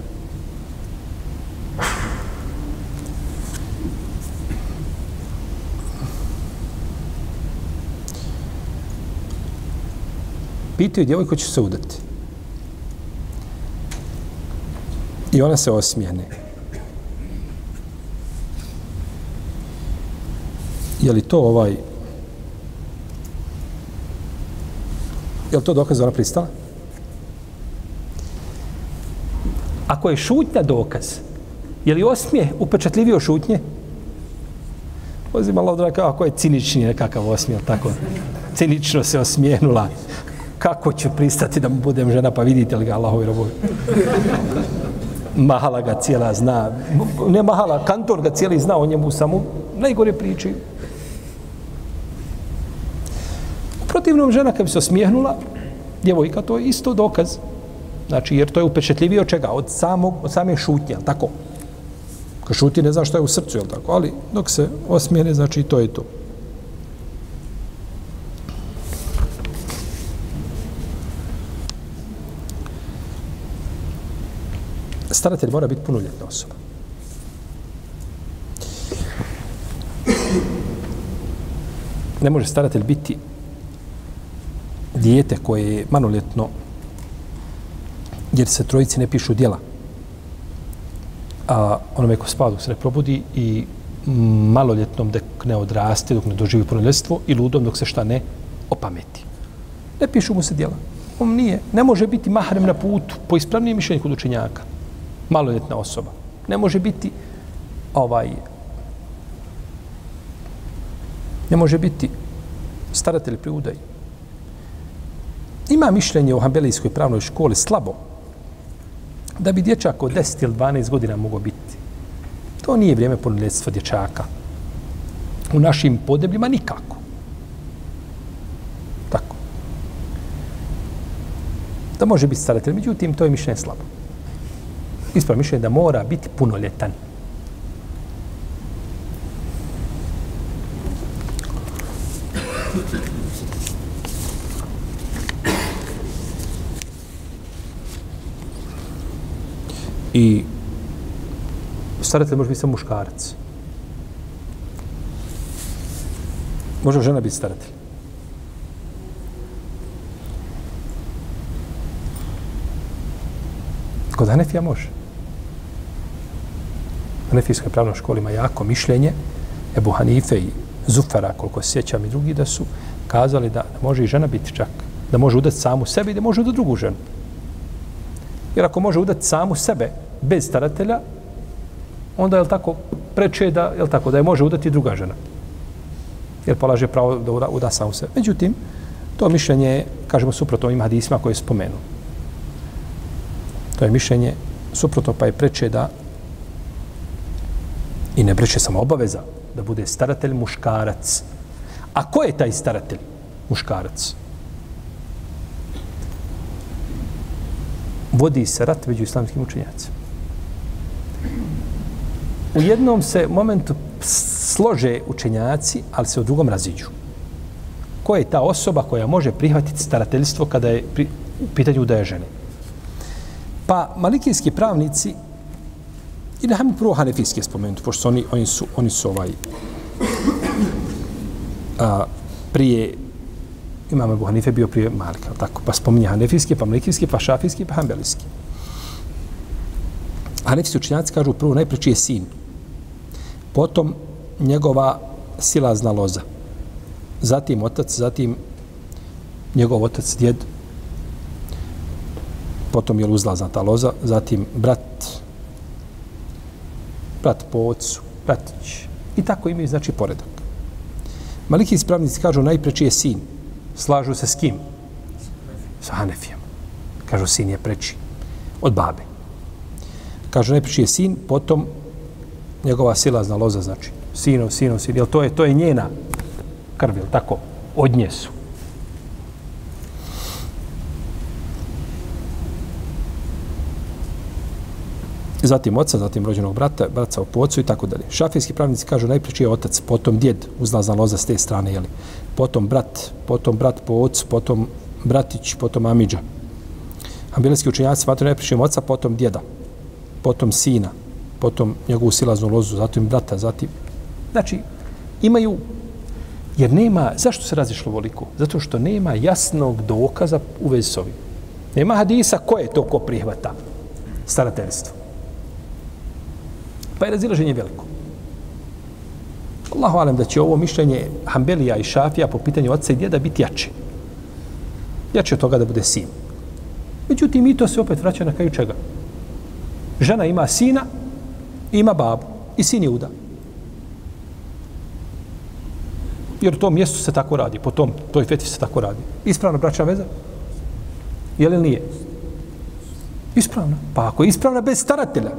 Pitaju djevojku će se udati. I ona se osmijene. Je li to ovaj... Je li to dokaz da ona pristala? Ako je šutnja dokaz, je li osmije upečatljivio šutnje? Pozim Allah da ako je cinični nekakav osmije, tako cinično se osmijenula. Kako ću pristati da mu budem žena, pa vidite li ga Allahovi robovi? Mahala ga cijela zna. Ne Mahala, kantor ga cijeli zna o njemu samo najgore priči. U protivnom žena kad bi se osmijehnula, djevojka, to je isto dokaz. Znači, jer to je upečetljivije od čega? Od, samog, od same šutnje, tako? Kad šuti ne zna što je u srcu, jel tako? Ali dok se osmijene, znači to je to. Staratelj mora biti punoljetna osoba. Ne može staratelj biti dijete koje je manoljetno jer se trojici ne pišu djela. A onome ko spadu se ne probudi i maloljetnom dok ne odraste, dok ne doživi punoljetstvo i ludom dok se šta ne opameti. Ne pišu mu se djela. On nije, ne može biti mahrem na putu po ispravnijem mišljenju kod učenjaka. Maloljetna osoba. Ne može biti ovaj ne može biti staratelj pri udaji. Ima mišljenje o Hambelijskoj pravnoj školi slabo, da bi dječak od 10 ili 12 godina mogao biti. To nije vrijeme punoljetstva dječaka. U našim podebljima nikako. Tako. Da može biti staratelj, međutim, to je mišljenje slabo. Ispravo mišljenje da mora biti punoljetan. I staratelj može biti samo muškarac. Može žena biti staratelj. Kod Hanefija može. Hanefijska pravna škola ima jako mišljenje. Ebu Hanife i Zufara, koliko se sjećam i drugi, da su kazali da može i žena biti čak. Da može udati samu sebe i da može udati drugu ženu. Jer ako može udati samu sebe bez staratelja, onda je tako preče da je tako da je može udati druga žena. Jer polaže pravo da uda, uda samu sebe. Međutim, to mišljenje je, kažemo, suprotno ovim hadisima koje spomenu. To je mišljenje suprotno pa je preče da i ne breće samo obaveza da bude staratelj muškarac. A ko je taj staratelj muškarac? vodi se rat među islamskim učenjacima. U jednom se momentu slože učenjaci, ali se u drugom raziđu. Ko je ta osoba koja može prihvatiti starateljstvo kada je pri, u pitanju da je žene? Pa malikijski pravnici, i da hajmo prvo hanefijske spomenuti, pošto oni, oni, su, oni su ovaj, a, prije Imam Abu Hanife bio prije Malika, tako, pa spominje Hanefijski, pa Malikijski, pa Šafijski, pa Hanbelijski. Hanefijski učinjaci kažu prvo najpreći je sin, potom njegova silazna loza, zatim otac, zatim njegov otac, djed, potom je uzlazna ta loza, zatim brat, brat po ocu, bratić. I tako imaju, znači, poredak. Maliki ispravnici kažu najpreći je sin, slažu se s kim? Sa Hanefijom. Kažu, sin je preči od babe. Kažu, najpreći je sin, potom njegova silazna loza, znači, sinov, sinov, sin, jel to je, to je njena krv, jel tako? Od nje su. Zatim oca, zatim rođenog brata, braca u pocu i tako dalje. Šafijski pravnici kažu najprije je otac, potom djed, uzlazna loza s te strane, jeli. potom brat, potom brat po ocu, potom bratić, potom amidža. Ambilijski učenjaci smatraju najpriče oca, potom djeda, potom sina, potom njegovu silaznu lozu, zatim brata, zatim... Znači, imaju... Jer nema... Zašto se razišlo voliko? Zato što nema jasnog dokaza u vezi s ovim. Nema hadisa ko je to ko prihvata starateljstvo. Pa je razilaženje veliko. Allahu alem da će ovo mišljenje Hanbelija i Šafija po pitanju oca i djeda biti jače. Jače od toga da bude sin. Međutim, i to se opet vraća na kraju čega. Žena ima sina, ima babu i sin je uda. Jer u tom mjestu se tako radi, po tom, toj fetvi se tako radi. Ispravna braća veza? Je li nije? Ispravna. Pa ako je ispravna bez staratelja,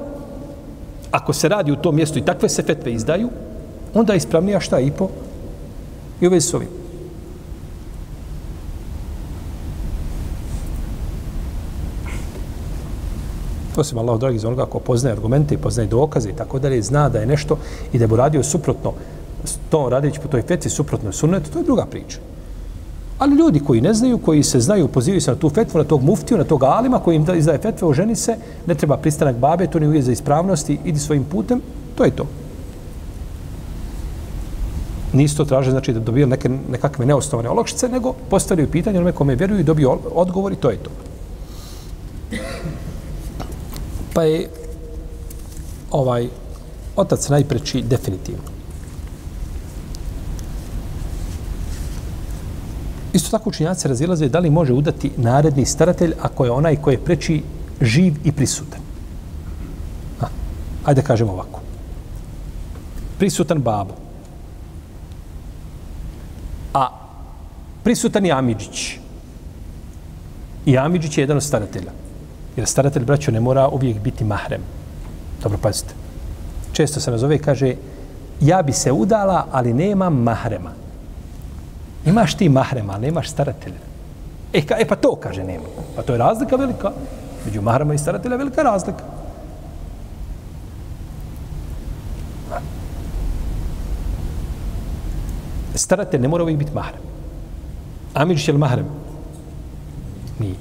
ako se radi u tom mjestu i takve se fetve izdaju, onda je ispravnija šta i po i u vezi s ovim. Osim Allah, dragi, za onoga ko poznaje argumente i poznaje dokaze i tako dalje, zna da je nešto i da bi radio suprotno to radići po toj fetvi suprotno sunnetu, to je druga priča. Ali ljudi koji ne znaju, koji se znaju, pozivaju se na tu fetvu, na tog muftiju, na tog alima koji im izdaje fetve, oženi se, ne treba pristanak babe, to ne uvijez za ispravnosti, idi svojim putem, to je to. Nisu to traže, znači da dobiju neke, nekakve neosnovane olakšice, nego postavljaju pitanje onome kome vjeruju i dobiju odgovor i to je to. Pa je ovaj otac najpreći definitivno. Isto tako učinjaci razilaze da li može udati naredni staratelj ako je onaj koji je preči živ i prisutan. A, ajde kažemo ovako. Prisutan babo. A prisutan je Amidžić. I Amidžić je jedan od staratelja. Jer staratelj, braćo, ne mora uvijek biti mahrem. Dobro, pazite. Često se nazove i kaže ja bi se udala, ali nemam mahrema. Imaš ti mahrema, ali nemaš staratelja. E, ka, e pa to kaže nema. Pa to je razlika velika. Među mahrema i staratelja velika razlika. Staratelj ne mora uvijek biti mahrem. Amidžić je li mahrem? Nije.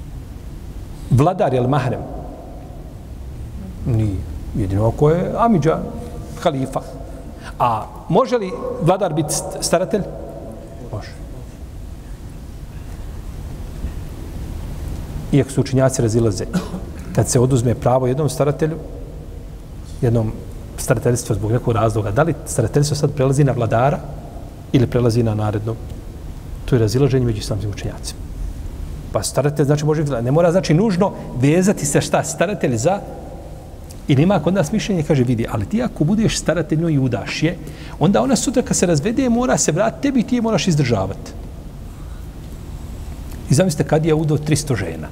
Vladar je li mahrem? Nije. Jedino ako je Amidža, halifa. A može li vladar biti staratelj? Može. Iako su učinjaci razilaze, kad se oduzme pravo jednom staratelju, jednom starateljstvu zbog nekog razloga, da li starateljstvo sad prelazi na vladara ili prelazi na naredno? To je razilaženje među islamskim učinjacima. Pa staratelj znači može, ne mora znači nužno vezati se šta staratelj za I nema kod nas mišljenje, kaže, vidi, ali ti ako budeš staratelj i udaš je, onda ona sutra kad se razvede, mora se vratiti tebi i ti je moraš izdržavati. I zamislite kad je udao 300 žena.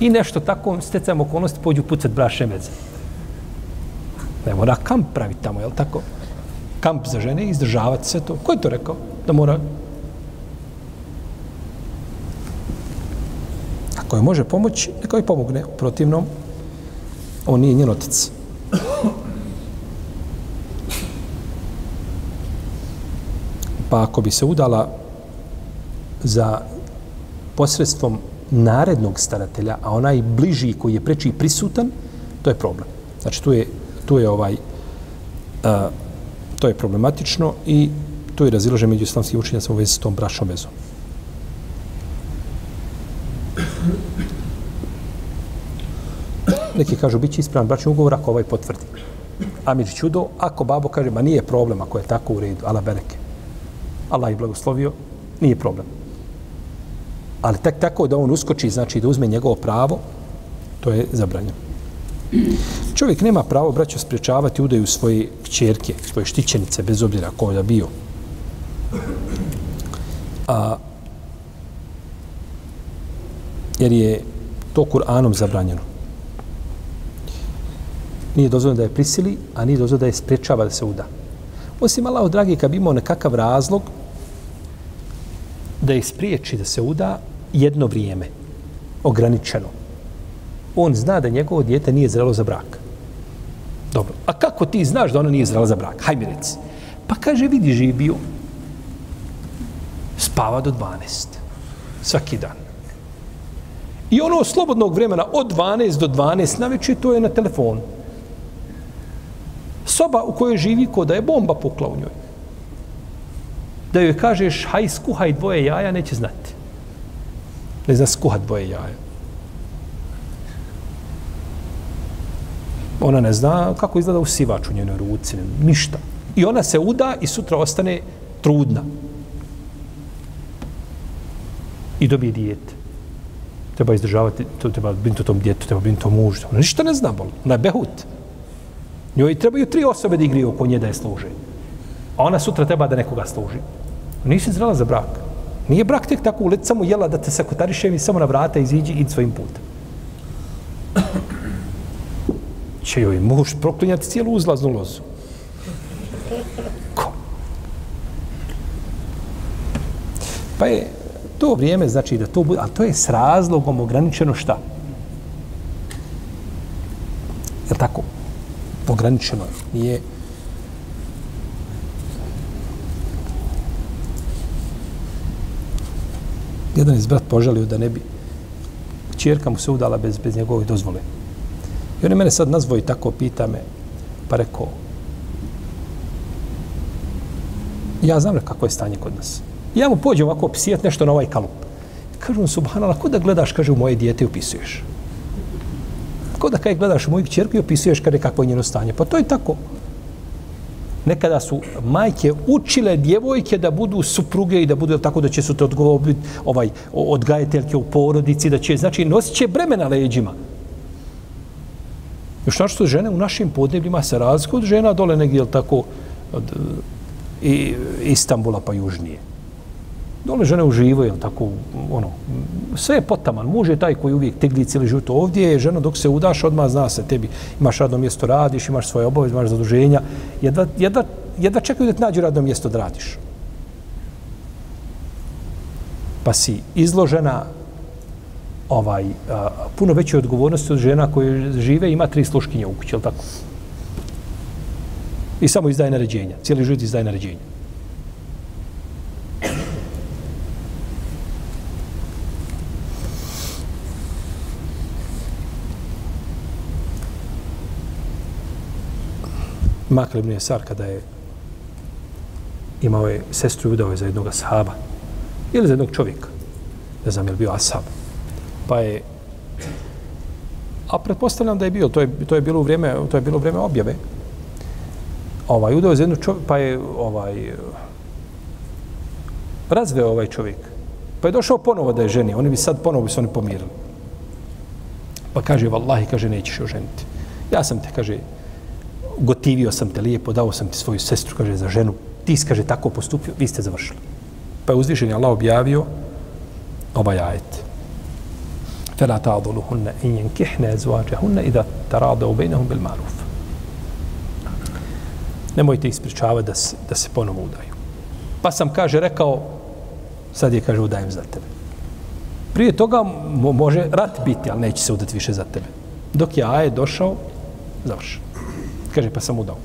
I nešto tako, stecajmo okolnosti, pođu pucat braše meze. Ne mora kamp praviti tamo, jel tako? Kamp za žene, izdržavati sve to. Ko je to rekao? Da mora... Ako je može pomoći, neka je pomogne. U protivnom, on nije njen otac. Pa ako bi se udala za posredstvom narednog staratelja, a onaj bliži koji je preči prisutan, to je problem. Znači, tu je, tu je ovaj, a, to je problematično i to je razilaže među islamskim učenjacima u vezi s tom brašnom vezom. Neki kažu, bit će ispravan bračni ugovor ako ovaj potvrdi. Amir čudo, ako babo kaže, ma nije problem ako je tako u redu, ala bereke. Allah je blagoslovio, nije problem. Ali tak tako da on uskoči, znači da uzme njegovo pravo, to je zabranjeno. Čovjek nema pravo, braćo, spriječavati udaju svoje kćerke, svoje štićenice, bez obzira ko da bio. A, jer je to Kur'anom zabranjeno. Nije dozvoljeno da je prisili, a nije dozvoljeno da je spriječava da se uda. Osim Allaho, dragi, kad bi imao nekakav razlog da je spriječi da se uda, jedno vrijeme, ograničeno. On zna da njegovo dijete nije zrelo za brak. Dobro. A kako ti znaš da ono nije zrelo za brak? Hajde mi reci. Pa kaže, vidi, živio. bio. Spava do 12. Svaki dan. I ono slobodnog vremena od 12 do 12 na večer, to je na telefonu. Soba u kojoj živi ko da je bomba pukla u njoj. Da joj kažeš, haj skuhaj dvoje jaja, neće znati. Ne zna skuhat dvoje jaja. Ona ne zna kako izgleda usivač u njenoj ruci, ništa. I ona se uda i sutra ostane trudna. I dobije dijete. Treba izdržavati, to treba biti tom djetu, treba biti tom mužu. Ona ništa ne zna, bol. Ona je behut. Njoj trebaju tri osobe da igriju oko nje da je služe. A ona sutra treba da nekoga služi. Nisi zrela za brak. Nije brak tek tako ulet samo jela da te sekotarišem i samo na vrata iziđi i svojim putem. Će joj muž proklinjati cijelu uzlaznu lozu. Ko? Pa je to vrijeme znači da to bude, ali to je s razlogom ograničeno šta? Je tako? Ograničeno je jedan iz brat poželio da ne bi čerka mu se udala bez, bez njegove dozvole. I on je mene sad nazvao i tako pita me, pa rekao, ja znam kako je stanje kod nas. Ja mu pođem ovako psijat nešto na ovaj kalup. Kažu mu, subhanala, ko da gledaš, kaže, u moje dijete i opisuješ? Ko da kaj gledaš u moju čerku i opisuješ kada je kakvo je njeno stanje? Pa to je tako. Nekada su majke učile djevojke da budu supruge i da budu tako da će su te odgovoriti ovaj, odgajateljke u porodici, da će, znači, nosit će breme na leđima. Još što žene u našim podnebljima se razgod od žena dole negdje, tako, od i, Istambula pa južnije. Dole žene uživaju, tako, ono, sve je potaman. Muž je taj koji uvijek tegli cijeli život ovdje, je žena dok se udaš, odmah zna se tebi. Imaš radno mjesto, radiš, imaš svoje obaveze, imaš zaduženja. Jedva, jedva, jedva čekaju da ti nađu radno mjesto da radiš. Pa si izložena ovaj, a, puno veće odgovornosti od žena koje žive ima tri sluškinje u kući, je tako? I samo izdaje naređenja. Cijeli život izdaje naređenja. Makle ibn Jesar kada je imao je sestru udao je za jednog sahaba ili za jednog čovjeka. Ne znam je li bio ashab. pa je a pretpostavljam da je bio to je, to je bilo u vrijeme to je bilo u vrijeme objave. Ovaj udao je za jednog čovjeka pa je ovaj razveo ovaj čovjek. Pa je došao ponovo da je ženi oni bi sad ponovo bi se oni pomirili. Pa kaže vallahi kaže nećeš oženiti. Ja sam te kaže gotivio sam te lijepo, dao sam ti svoju sestru, kaže, za ženu, ti kaže, tako postupio, vi ste završili. Pa je uzvišen Allah objavio ovaj ajet. فلا تعضلهن إن ينكحن أزواجهن إذا تراضوا بينهم بالمعروف. Nemojte ispričavati da se, da se ponovo udaju. Pa sam, kaže, rekao, sad je, kaže, udajem za tebe. Prije toga može rat biti, ali neće se udati više za tebe. Dok je ajet došao, završeno. Kaže, pa sam udao.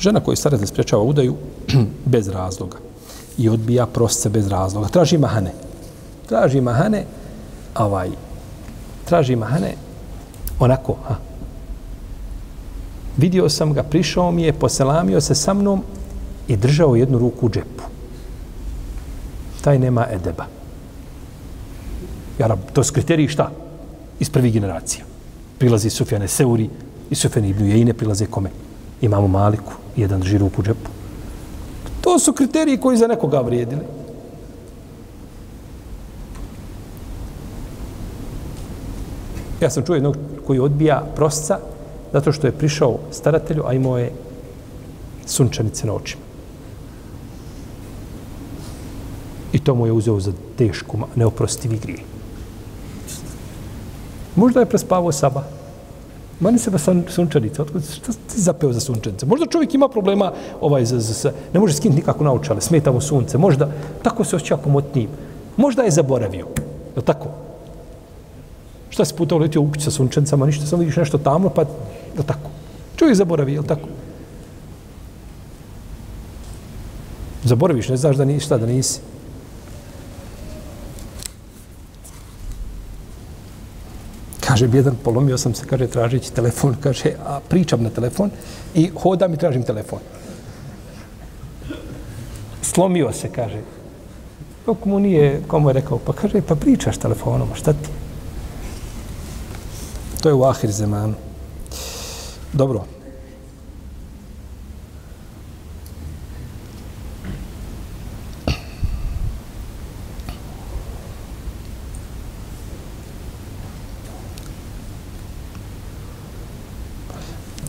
Žena koja stara da sprečava udaju bez razloga i odbija prosce bez razloga. Traži mahane. Traži mahane, ovaj, traži mahane onako, ha. Vidio sam ga, prišao mi je, poselamio se sa mnom i držao jednu ruku u džepu taj nema edeba. Jarab, to su kriteriji šta? Iz prvih generacija. Prilazi Sufjane Seuri i Sufjane Ibnu Jejine prilaze kome? Imamo Maliku, jedan drži ruku u džepu. To su kriteriji koji za nekoga vrijedili. Ja sam čuo jednog koji odbija prosca zato što je prišao staratelju, a imao je sunčanice na očima. I to mu je uzeo za tešku, neoprostivi grije. Možda je prespavao Saba. Mani se ba sunčanica, otkud šta ti zapeo za sunčanice? Možda čovjek ima problema, ovaj, za, za, za, ne može skinuti nikako naučale, smeta mu sunce, možda, tako se osjeća komotnijim. Možda je zaboravio, je tako? Šta si puta uletio u kuću sa sunčancama, ništa, samo vidiš nešto tamo, pa, je tako? Čovjek zaboravi, je tako? Zaboraviš, ne znaš da nisi, šta da nisi. Kaže, jedan polomio sam se, kaže, tražeći telefon, kaže, a pričam na telefon i hodam i tražim telefon. Slomio se, kaže. Dok mu nije, komu je rekao, pa kaže, pa pričaš telefonom, šta ti? To je u ahir zemanu. Dobro.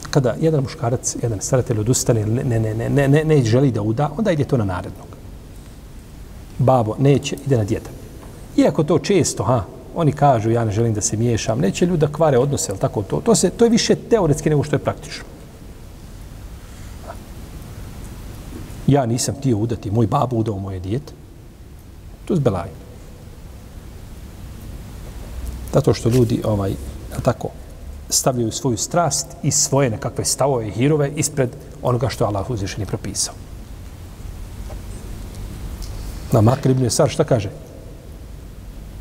Kada jedan muškarac, jedan staratelj odustane, ne, ne, ne, ne, ne, ne želi da uda, onda ide to na narednog. Babo neće, ide na djeda. Iako to često, ha, oni kažu ja ne želim da se miješam, neće ljudi da kvare odnose, ali tako to, to, se, to je više teoretski nego što je praktično. Ja nisam tio udati, moj babo udao moje dijete. To je zbelaj. Zato što ljudi, ovaj, tako, stavljaju svoju strast i svoje nekakve stavove i hirove ispred onoga što je Allah uzvišen propisao. Na Makar ibn Sar šta kaže?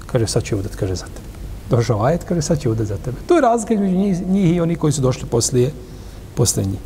Kaže, sad će udat, kaže, za tebe. Došao ajet, kaže, sad će udat za tebe. To je razlika među njih, njih i oni koji su došli poslije, poslije njih.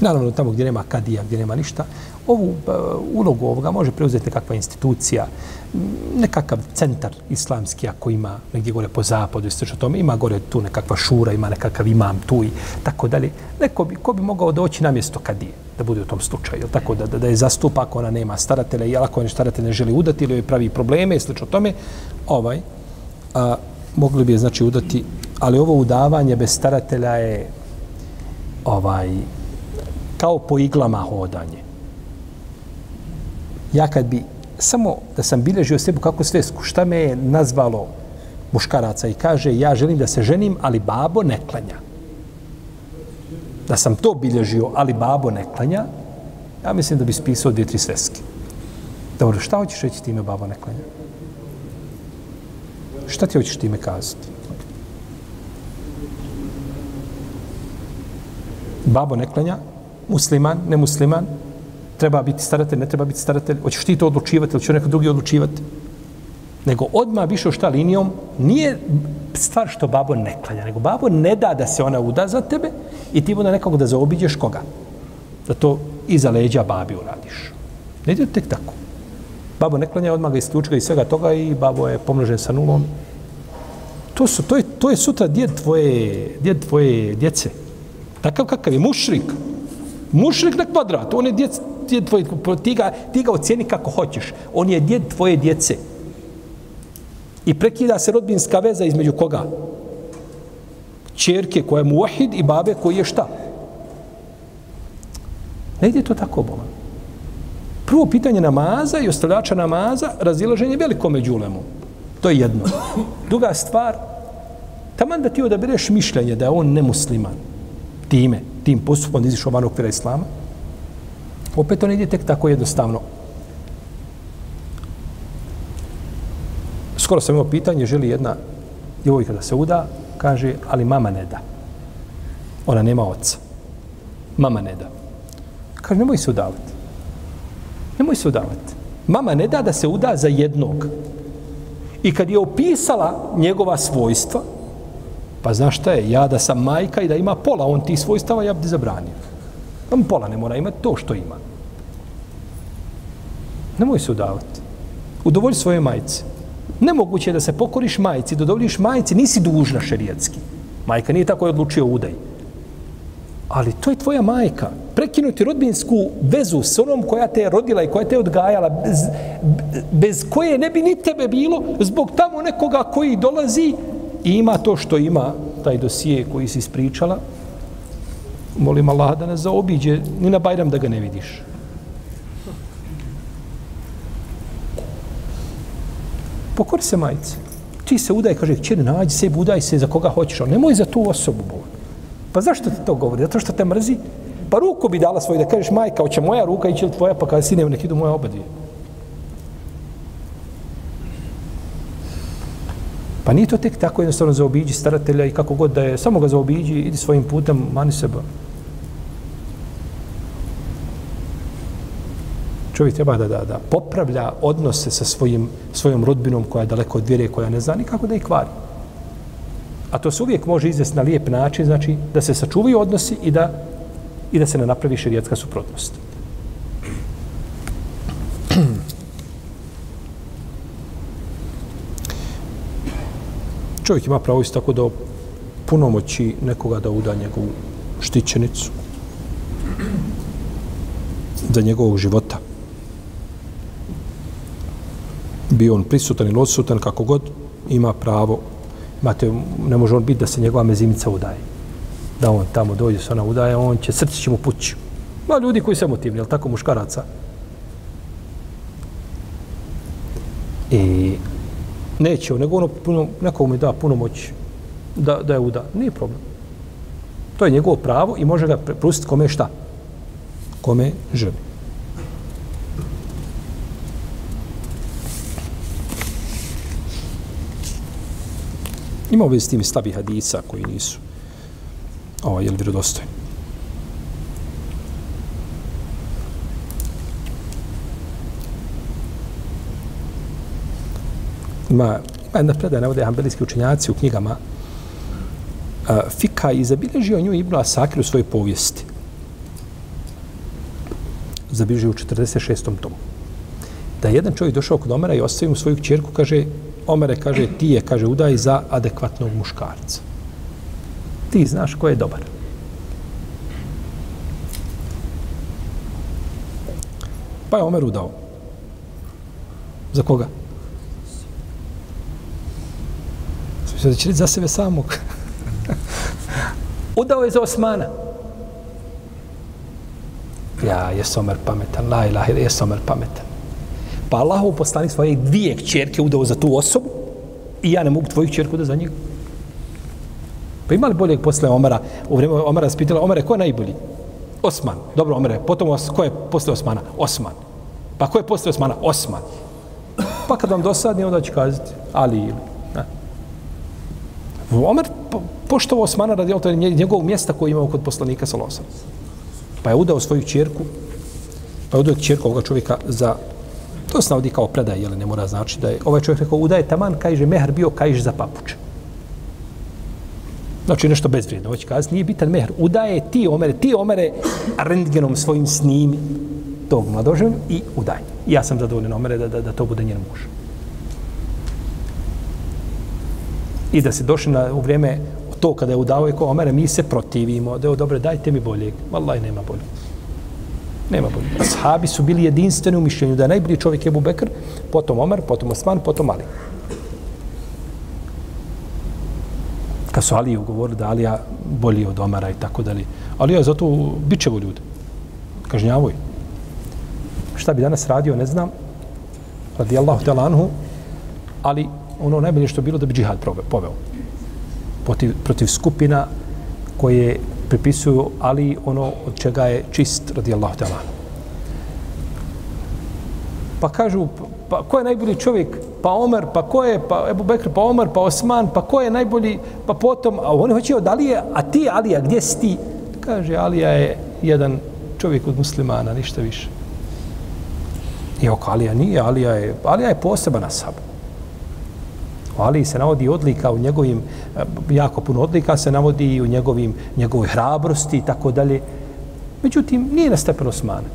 Naravno, tamo gdje nema kadija, gdje nema ništa, ovu uh, ulogu ovoga može preuzeti nekakva institucija, mm, nekakav centar islamski, ako ima negdje gore po zapadu i o tome, ima gore tu nekakva šura, ima nekakav imam tu i tako dalje. Neko bi, ko bi mogao doći na mjesto kadije, da bude u tom slučaju, tako da, da, da je zastupa ako ona nema staratelja i ako ona staratelj ne želi udati ili joj pravi probleme i o tome, ovaj, a, mogli bi je znači udati, ali ovo udavanje bez staratelja je ovaj, kao po iglama hodanje. Ja kad bi samo da sam bilježio sebu kako sve, šta me je nazvalo muškaraca i kaže ja želim da se ženim, ali babo ne klanja. Da sam to bilježio, ali babo ne klanja, ja mislim da bi spisao dvije, tri sveske. Dobro, šta hoćeš reći time babo ne klanja? Šta ti hoćeš time kazati? Babo ne klanja, musliman, ne musliman, treba biti staratelj, ne treba biti staratelj, hoćeš ti to odlučivati ili će neko drugi odlučivati. Nego odma više šta linijom, nije stvar što babo ne klanja, nego babo ne da da se ona uda za tebe i ti onda nekako da zaobiđeš koga. Da to iza leđa babi uradiš. Ne ide tek tako. Babo ne klanja, odmah ga isključi iz svega toga i babo je pomnožen sa nulom. To, su, to, je, to je sutra djed tvoje, djed tvoje djece. Takav kakav je mušrik. Mušrik Mušrik na kvadrat. On je djed, djed tvoje, ti ga, ti ga ocijeni kako hoćeš. On je djed tvoje djece. I prekida se rodbinska veza između koga? Čerke koja je muahid i babe koji je šta? Ne ide to tako, Boga. Prvo pitanje namaza i ostavljača namaza, razilaženje veliko među ulemom. To je jedno. Druga stvar, taman da ti odabereš mišljenje da je on nemusliman, time, tim postupom izišao van okvira islama, opet to ne ide tek tako jednostavno. Skoro sam imao pitanje, želi jedna djevojka da se uda, kaže, ali mama ne da. Ona nema oca. Mama ne da. Kaže, nemoj se udavati. Nemoj se udavati. Mama ne da da se uda za jednog. I kad je opisala njegova svojstva, Pa znaš šta je, ja da sam majka i da ima pola, on ti svojstava, ja bi zabranio. Pa on pola ne mora imati to što ima. Nemoj se udavati. Udovolj svoje majice. Nemoguće je da se pokoriš majici, da dovoljiš majici, nisi dužna šerijatski. Majka nije tako je odlučio udaj. Ali to je tvoja majka. Prekinuti rodbinsku vezu s onom koja te je rodila i koja te je odgajala, bez, bez koje ne bi ni tebe bilo, zbog tamo nekoga koji dolazi i ima to što ima, taj dosije koji si ispričala, molim Allah da nas zaobiđe, ni na Bajram da ga ne vidiš. Pokori se majice. Ti se udaj, kaže, čer, nađi se, budaj se za koga hoćeš, ali nemoj za tu osobu, Bog. Pa zašto ti to govori? Zato što te mrzi? Pa ruku bi dala svoj da kažeš, majka, hoće moja ruka ići ili tvoja, pa kada si nek idu moje oba dvije. Pa nije to tek tako jednostavno zaobiđi staratelja i kako god da je, samo ga zaobiđi, idi svojim putem, mani seba. Čovjek treba da, da, da popravlja odnose sa svojim, svojom rodbinom koja je daleko od vjere, koja ne zna nikako da ih kvari. A to se uvijek može izvesti na lijep način, znači da se sačuvaju odnosi i da, i da se ne napravi širijetska suprotnost. Čovjek ima pravo isto tako da punomoći nekoga da uda njegovu štićenicu za njegovog života. Bio on prisutan ili odsutan, kako god, ima pravo Imate, ne može on biti da se njegova mezimica udaje. Da on tamo dođe se ona udaje, on će, srce će mu pući. Ma ljudi koji su emotivni, jel tako, muškaraca. Neće, nego ono puno, neko mi da puno moć da, da je uda. Nije problem. To je njegovo pravo i može ga prepustiti kome šta? Kome želi. Ima ove s tim slabi hadisa koji nisu ovaj, jel, vjerodostojni. Ima, ima jedna predaja, navode hambelijski učenjaci u knjigama a, Fika i zabilježio nju Ibnu Asakir u svojoj povijesti. Zabilježio u 46. tomu. Da je jedan čovjek došao kod Omera i ostavio mu svoju čerku, kaže, Omere kaže, ti je, kaže, udaj za adekvatnog muškarca. Ti znaš ko je dobar. Pa je Omer udao. Za koga? Sada će za sebe samog. udao je za Osmana. Ja, jes Omer pametan, la ilaha, jes Omer pametan. Pa Allahov poslanik svoje dvije kćerke udao za tu osobu i ja ne mogu tvoju kćerku da za njega. Pa imali boljeg posle Omara? U vrijeme Omara spitala, Omare, ko je najbolji? Osman. Dobro, Omare, potom os, ko je posle Osmana? Osman. Pa ko je posle Osmana? Osman. Pa kad vam dosadni, onda će kazati Ali ili. Omer poštovao Osmana radi to njegovog mjesta koji imao kod poslanika sa losom. Pa je udao svoju čerku, pa je udao čerku ovoga čovjeka za To se navodi kao predaj, jel ne mora znači da je ovaj čovjek rekao udaje taman, kaže mehar bio kajš za papuče. Znači nešto bezvrijedno, hoće kazati, nije bitan mehar. Udaje ti omere, ti omere rentgenom svojim snimi tog mladoženja i udaj. Ja sam zadovoljen omere da, da, da to bude njen muž. I da se došli na, u vrijeme to kada je udao je ko omere, mi se protivimo, da je dobro, dajte mi boljeg. Wallahi nema boljeg. Nema bolje. Ashabi su bili jedinstveni u mišljenju da je najbolji čovjek Ebu Bekr, potom Omer, potom Osman, potom Ali. Kad su Aliju govorili da Alija bolji od Omara i tako dalje. Alija je zato bićevo ljudi. Kažnjavoj. Šta bi danas radio, ne znam. Radi Allahu te. Ali ono najbolje što bilo da bi džihad poveo. Protiv, protiv skupina koje pripisuju Ali ono od čega je čist radijallahu ta'ala. Pa kažu, pa ko je najbolji čovjek? Pa Omer, pa ko je? Pa Ebu Bekr, pa Omer, pa Osman, pa ko je najbolji? Pa potom, a oni hoće od Alije, a ti Alija, gdje si ti? Kaže, Alija je jedan čovjek od muslimana, ništa više. I oko Alija nije, Alija je, Alija je poseban asab. Ali se navodi odlika u njegovim, e, jako puno odlika se navodi i u njegovim, njegovoj hrabrosti i tako dalje. Međutim, nije na stepen Osmana.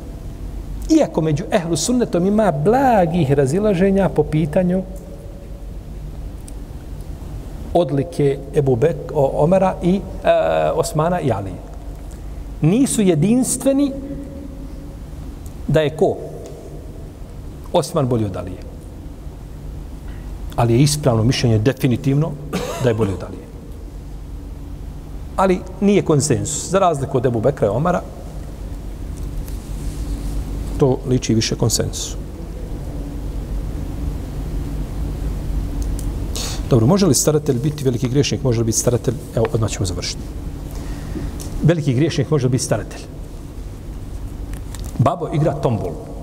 Iako među ehlu sunnetom ima blagih razilaženja po pitanju odlike Ebu Bek, Omara i e, Osmana i Alije. Nisu jedinstveni da je ko? Osman bolji od Alije ali je ispravno mišljenje definitivno da je bolje od Alije. Ali nije konsensus. Za razliku od Ebu Bekra i Omara, to liči više konsensusu. Dobro, može li staratelj biti veliki griješnik? Može li biti staratelj? Evo, odmah ćemo završiti. Veliki griješnik može li biti staratelj? Babo igra tombol.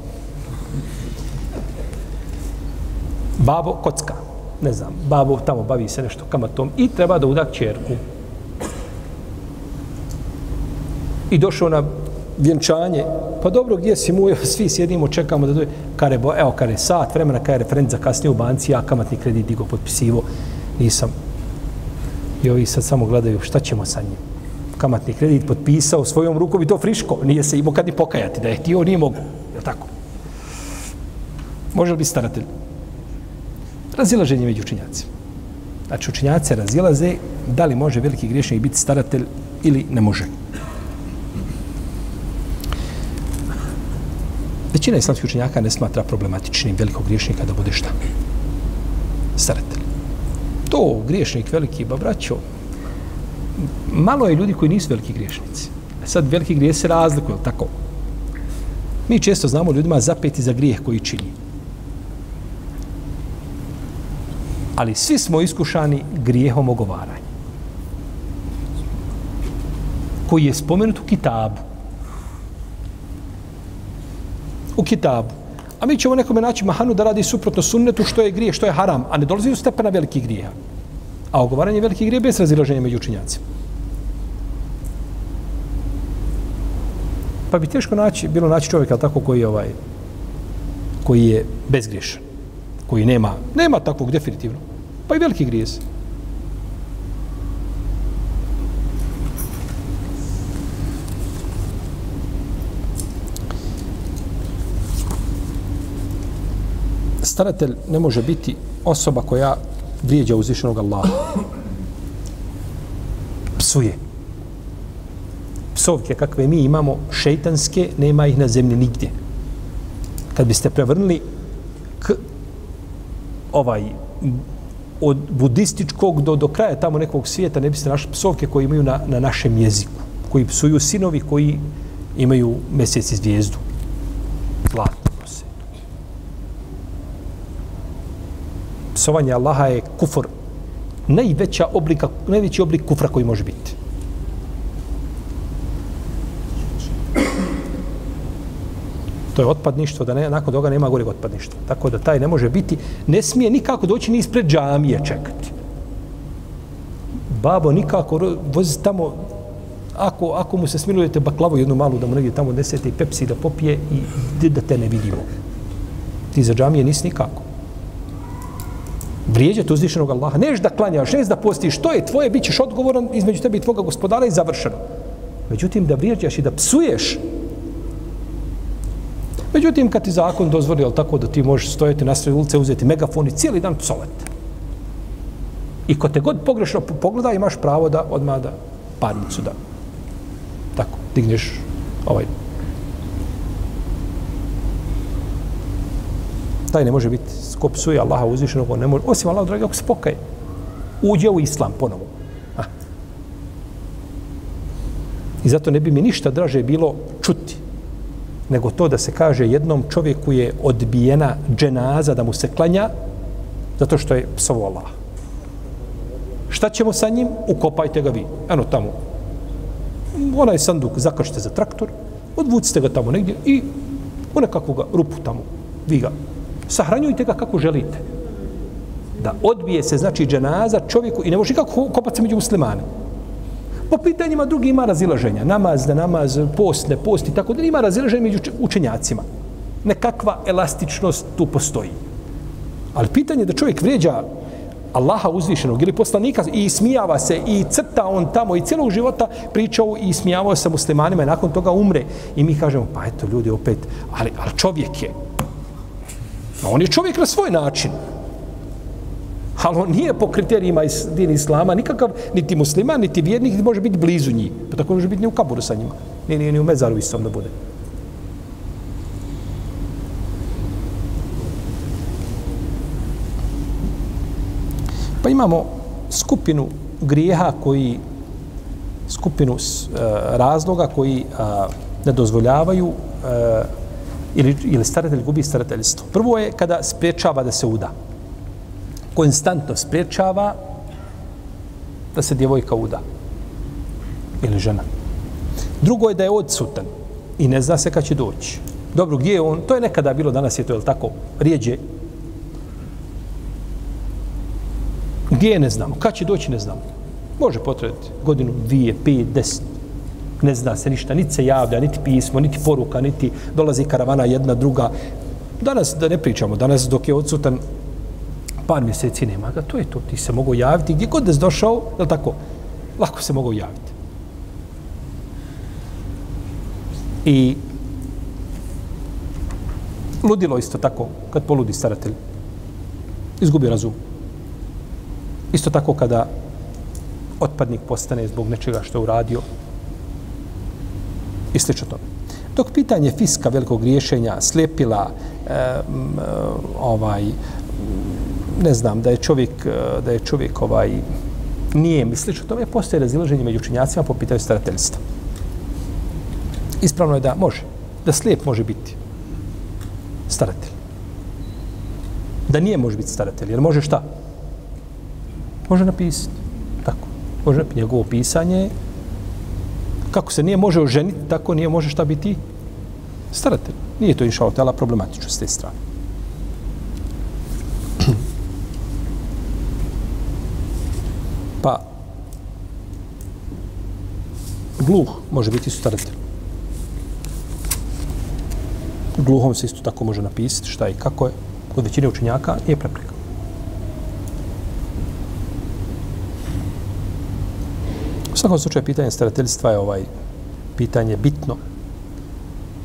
Babo kocka. ne znam, babo tamo bavi se nešto kamatom i treba da uda čerku. I došao na vjenčanje, pa dobro, gdje si mu, svi sjedimo, čekamo da doje, kare, bo, evo, kare, sat vremena, kare, referent za kasnije u banci, ja kamatni kredit digo potpisivo, nisam. I ovi sad samo gledaju, šta ćemo sa njim? Kamatni kredit potpisao svojom rukom i to friško, nije se imao kad ni pokajati, da je htio, nije mogu, je tako? Može li biti staratelj? Razilaženje među učinjacima. Znači, učinjaci razilaze da li može veliki griješnik biti staratelj ili ne može. Većina islamskih učenjaka ne smatra problematičnim velikog griješnika da bude šta? Staratelj. To griješnik veliki, ba braćo, malo je ljudi koji nisu veliki griješnici. E sad veliki grijeh se razlikuju, tako? Mi često znamo ljudima zapeti za grijeh koji čini. Ali svi smo iskušani grijehom ogovaranja. Koji je spomenut u kitabu u kitabu. A mi ćemo nekome naći mahanu da radi suprotno sunnetu što je grije, što je haram, a ne dolazi u stepena velikih grija. A ogovaranje velikih grije bez razilaženja među učinjacima. Pa bi teško naći, bilo naći čovjeka tako koji je ovaj koji je bezgriješan, koji nema, nema takvog definitivno. Pa i veliki grijesi. staratelj ne može biti osoba koja vrijeđa uzvišenog Allaha. Psuje. Psovke kakve mi imamo, šeitanske, nema ih na zemlji nigdje. Kad biste prevrnuli k ovaj od budističkog do, do kraja tamo nekog svijeta ne biste našli psovke koje imaju na, na našem jeziku. Koji psuju sinovi koji imaju mjesec i zvijezdu. Zlatno. psovanje Allaha je kufr. Najveća oblika, najveći oblik kufra koji može biti. To je otpadništvo, da ne, nakon toga nema goreg otpadništva. Tako da taj ne može biti, ne smije nikako doći ni ispred džamije čekati. Babo nikako, vozi tamo, ako, ako mu se smilujete baklavu jednu malu da mu negdje tamo desete i pepsi da popije i da te ne vidimo. Ti za džamije nisi nikako vrijeđati uzvišenog Allaha. Neš da klanjaš, neš da postiš, to je tvoje, bit ćeš odgovoran između tebe i tvoga gospodara i završeno. Međutim, da vrijeđaš i da psuješ, međutim, kad ti zakon dozvoli, tako da ti možeš stojati na svoje ulice, uzeti megafon i cijeli dan psovati. I ko te god pogrešno pogleda, imaš pravo da odmah da parnicu da tako, digneš ovaj taj ne može biti ko psuje Allaha uzvišenog, on ne može, osim Allah, dragi, ako se pokaje, uđe u islam ponovo. Ha. I zato ne bi mi ništa draže bilo čuti, nego to da se kaže jednom čovjeku je odbijena dženaza da mu se klanja, zato što je psovo Allah. Šta ćemo sa njim? Ukopajte ga vi. Eno tamo. Onaj sanduk zakršite za traktor, odvucite ga tamo negdje i u nekakvu rupu tamo. Vi ga sahranjujte ga kako želite. Da odbije se, znači, dženaza čovjeku i ne može nikako kopati se među muslimane. Po pitanjima drugi ima razilaženja. Namaz, ne namaz, post, ne post i tako da ima razilaženja među učenjacima. Nekakva elastičnost tu postoji. Ali pitanje da čovjek vrijeđa Allaha uzvišenog ili poslanika i smijava se i crta on tamo i cijelog života pričao i smijavao se muslimanima i nakon toga umre. I mi kažemo, pa eto ljudi opet, ali, ali čovjek je, A on je čovjek na svoj način. Ali on nije po kriterijima iz din islama nikakav, niti musliman, niti vjernik, niti može biti blizu njih. Pa tako može biti ni u kaburu sa njima. Nije, nije ni u mezaru istom da bude. Pa imamo skupinu grijeha koji skupinu eh, razloga koji eh, ne dozvoljavaju eh, ili, ili staratelj gubi starateljstvo. Prvo je kada spriječava da se uda. Konstantno spriječava da se djevojka uda. Ili žena. Drugo je da je odsutan i ne zna se kad će doći. Dobro, gdje je on? To je nekada bilo, danas je to, je tako, rijeđe. Gdje je ne znamo. Kad će doći ne znamo. Može potrebiti godinu, dvije, pet, deset. Ne zna se ništa. Niti se javlja, niti pismo, niti poruka, niti dolazi karavana jedna, druga. Danas, da ne pričamo, danas dok je odsutan par mjeseci nema ga, to je to. Ti se mogu javiti gdje god da si došao, je tako? Lako se mogu javiti. I ludilo isto tako, kad poludi staratelj. Izgubi razum. Isto tako kada otpadnik postane zbog nečega što je uradio i slično tome. Dok pitanje fiska velikog griješenja, slepila, e, ovaj, ne znam, da je čovjek, eh, da je čovjek ovaj, nije misliš o tome, postoje razilaženje među učinjacima po pitanju starateljstva. Ispravno je da može, da slijep može biti staratelj. Da nije može biti staratelj, jer može šta? Može napisati. Tako. Može napisati njegovo pisanje. Kako se nije može oženiti, tako nije može šta biti staratelj. Nije to inšao tela problematično s te strane. Pa, gluh može biti staratelj. Gluhom se isto tako može napisati šta i kako je. Kod većine učenjaka nije prepreka. U svakom slučaju pitanje starateljstva je ovaj pitanje bitno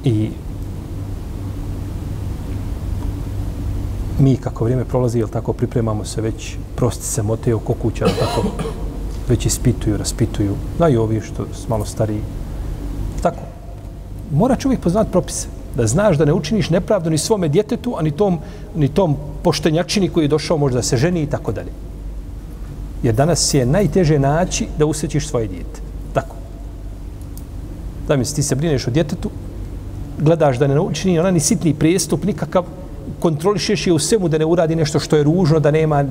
i mi kako vrijeme prolazi, jel tako, pripremamo se već, prosti se mote oko kuća, jel tako, već ispituju, raspituju, znaju ovi što su malo stariji. Tako, mora čovjek poznat propise, da znaš da ne učiniš nepravdu ni svome djetetu, a ni tom, ni tom poštenjačini koji je došao možda da se ženi i tako dalje. Jer danas je najteže naći da usrećiš svoje djete. Tako. Da mi ti se brineš o djetetu, gledaš da ne učini ona ni sitni prijestup, nikakav, kontrolišeš je u svemu da ne uradi nešto što je ružno, da nema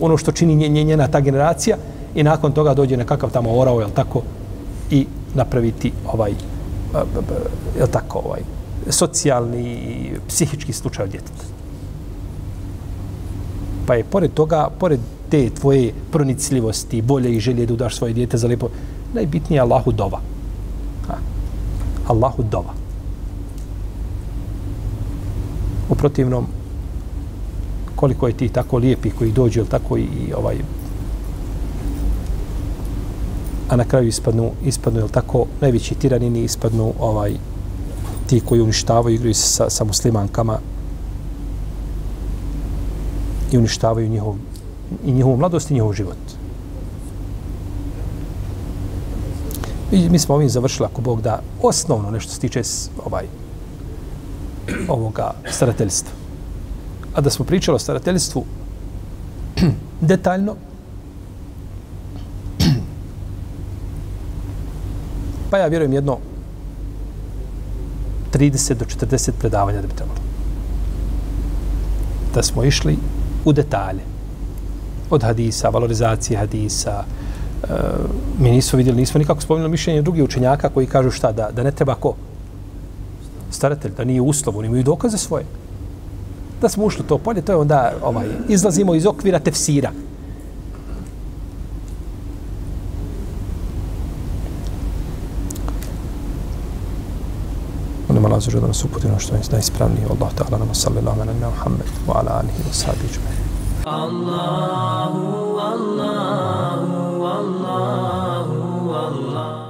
ono što čini nje, njena ta generacija i nakon toga dođe nekakav tamo orao, jel tako, i napraviti ovaj, jel tako, ovaj, socijalni i psihički slučaj od djeteta. Pa je pored toga, pored te tvoje pronicljivosti, bolje i želje da udaš svoje djete za lijepo, najbitnije je Allahu dova. Ha. Allahu dova. U protivnom, koliko je ti tako lijepi koji dođu, ili tako i ovaj a na kraju ispadnu, ispadnu ili tako, najveći tiranini ispadnu ovaj ti koji uništavaju, igraju se sa, sa muslimankama i uništavaju njihov, i njihovu mladost i njihov život. I mi smo ovim završili, ako Bog da, osnovno nešto se tiče ovaj, ovoga starateljstva. A da smo pričali o starateljstvu detaljno, pa ja vjerujem jedno 30 do 40 predavanja da bi trebalo. Da smo išli u detalje. Od hadisa, valorizacije hadisa. E, mi nismo vidjeli, nismo nikako spomenuli mišljenje drugih učenjaka koji kažu šta, da, da ne treba ko? Staratelj, da nije uslov, oni imaju dokaze svoje. Da smo ušli to polje, to je onda ovaj, izlazimo iz okvira tefsira. Molim Allah za da nas uputi na što je najispravnije. Allah ta'ala nama sallallahu ala na Muhammed wa ala alihi wa sahbihi Allahu, Allahu, Allahu, Allahu.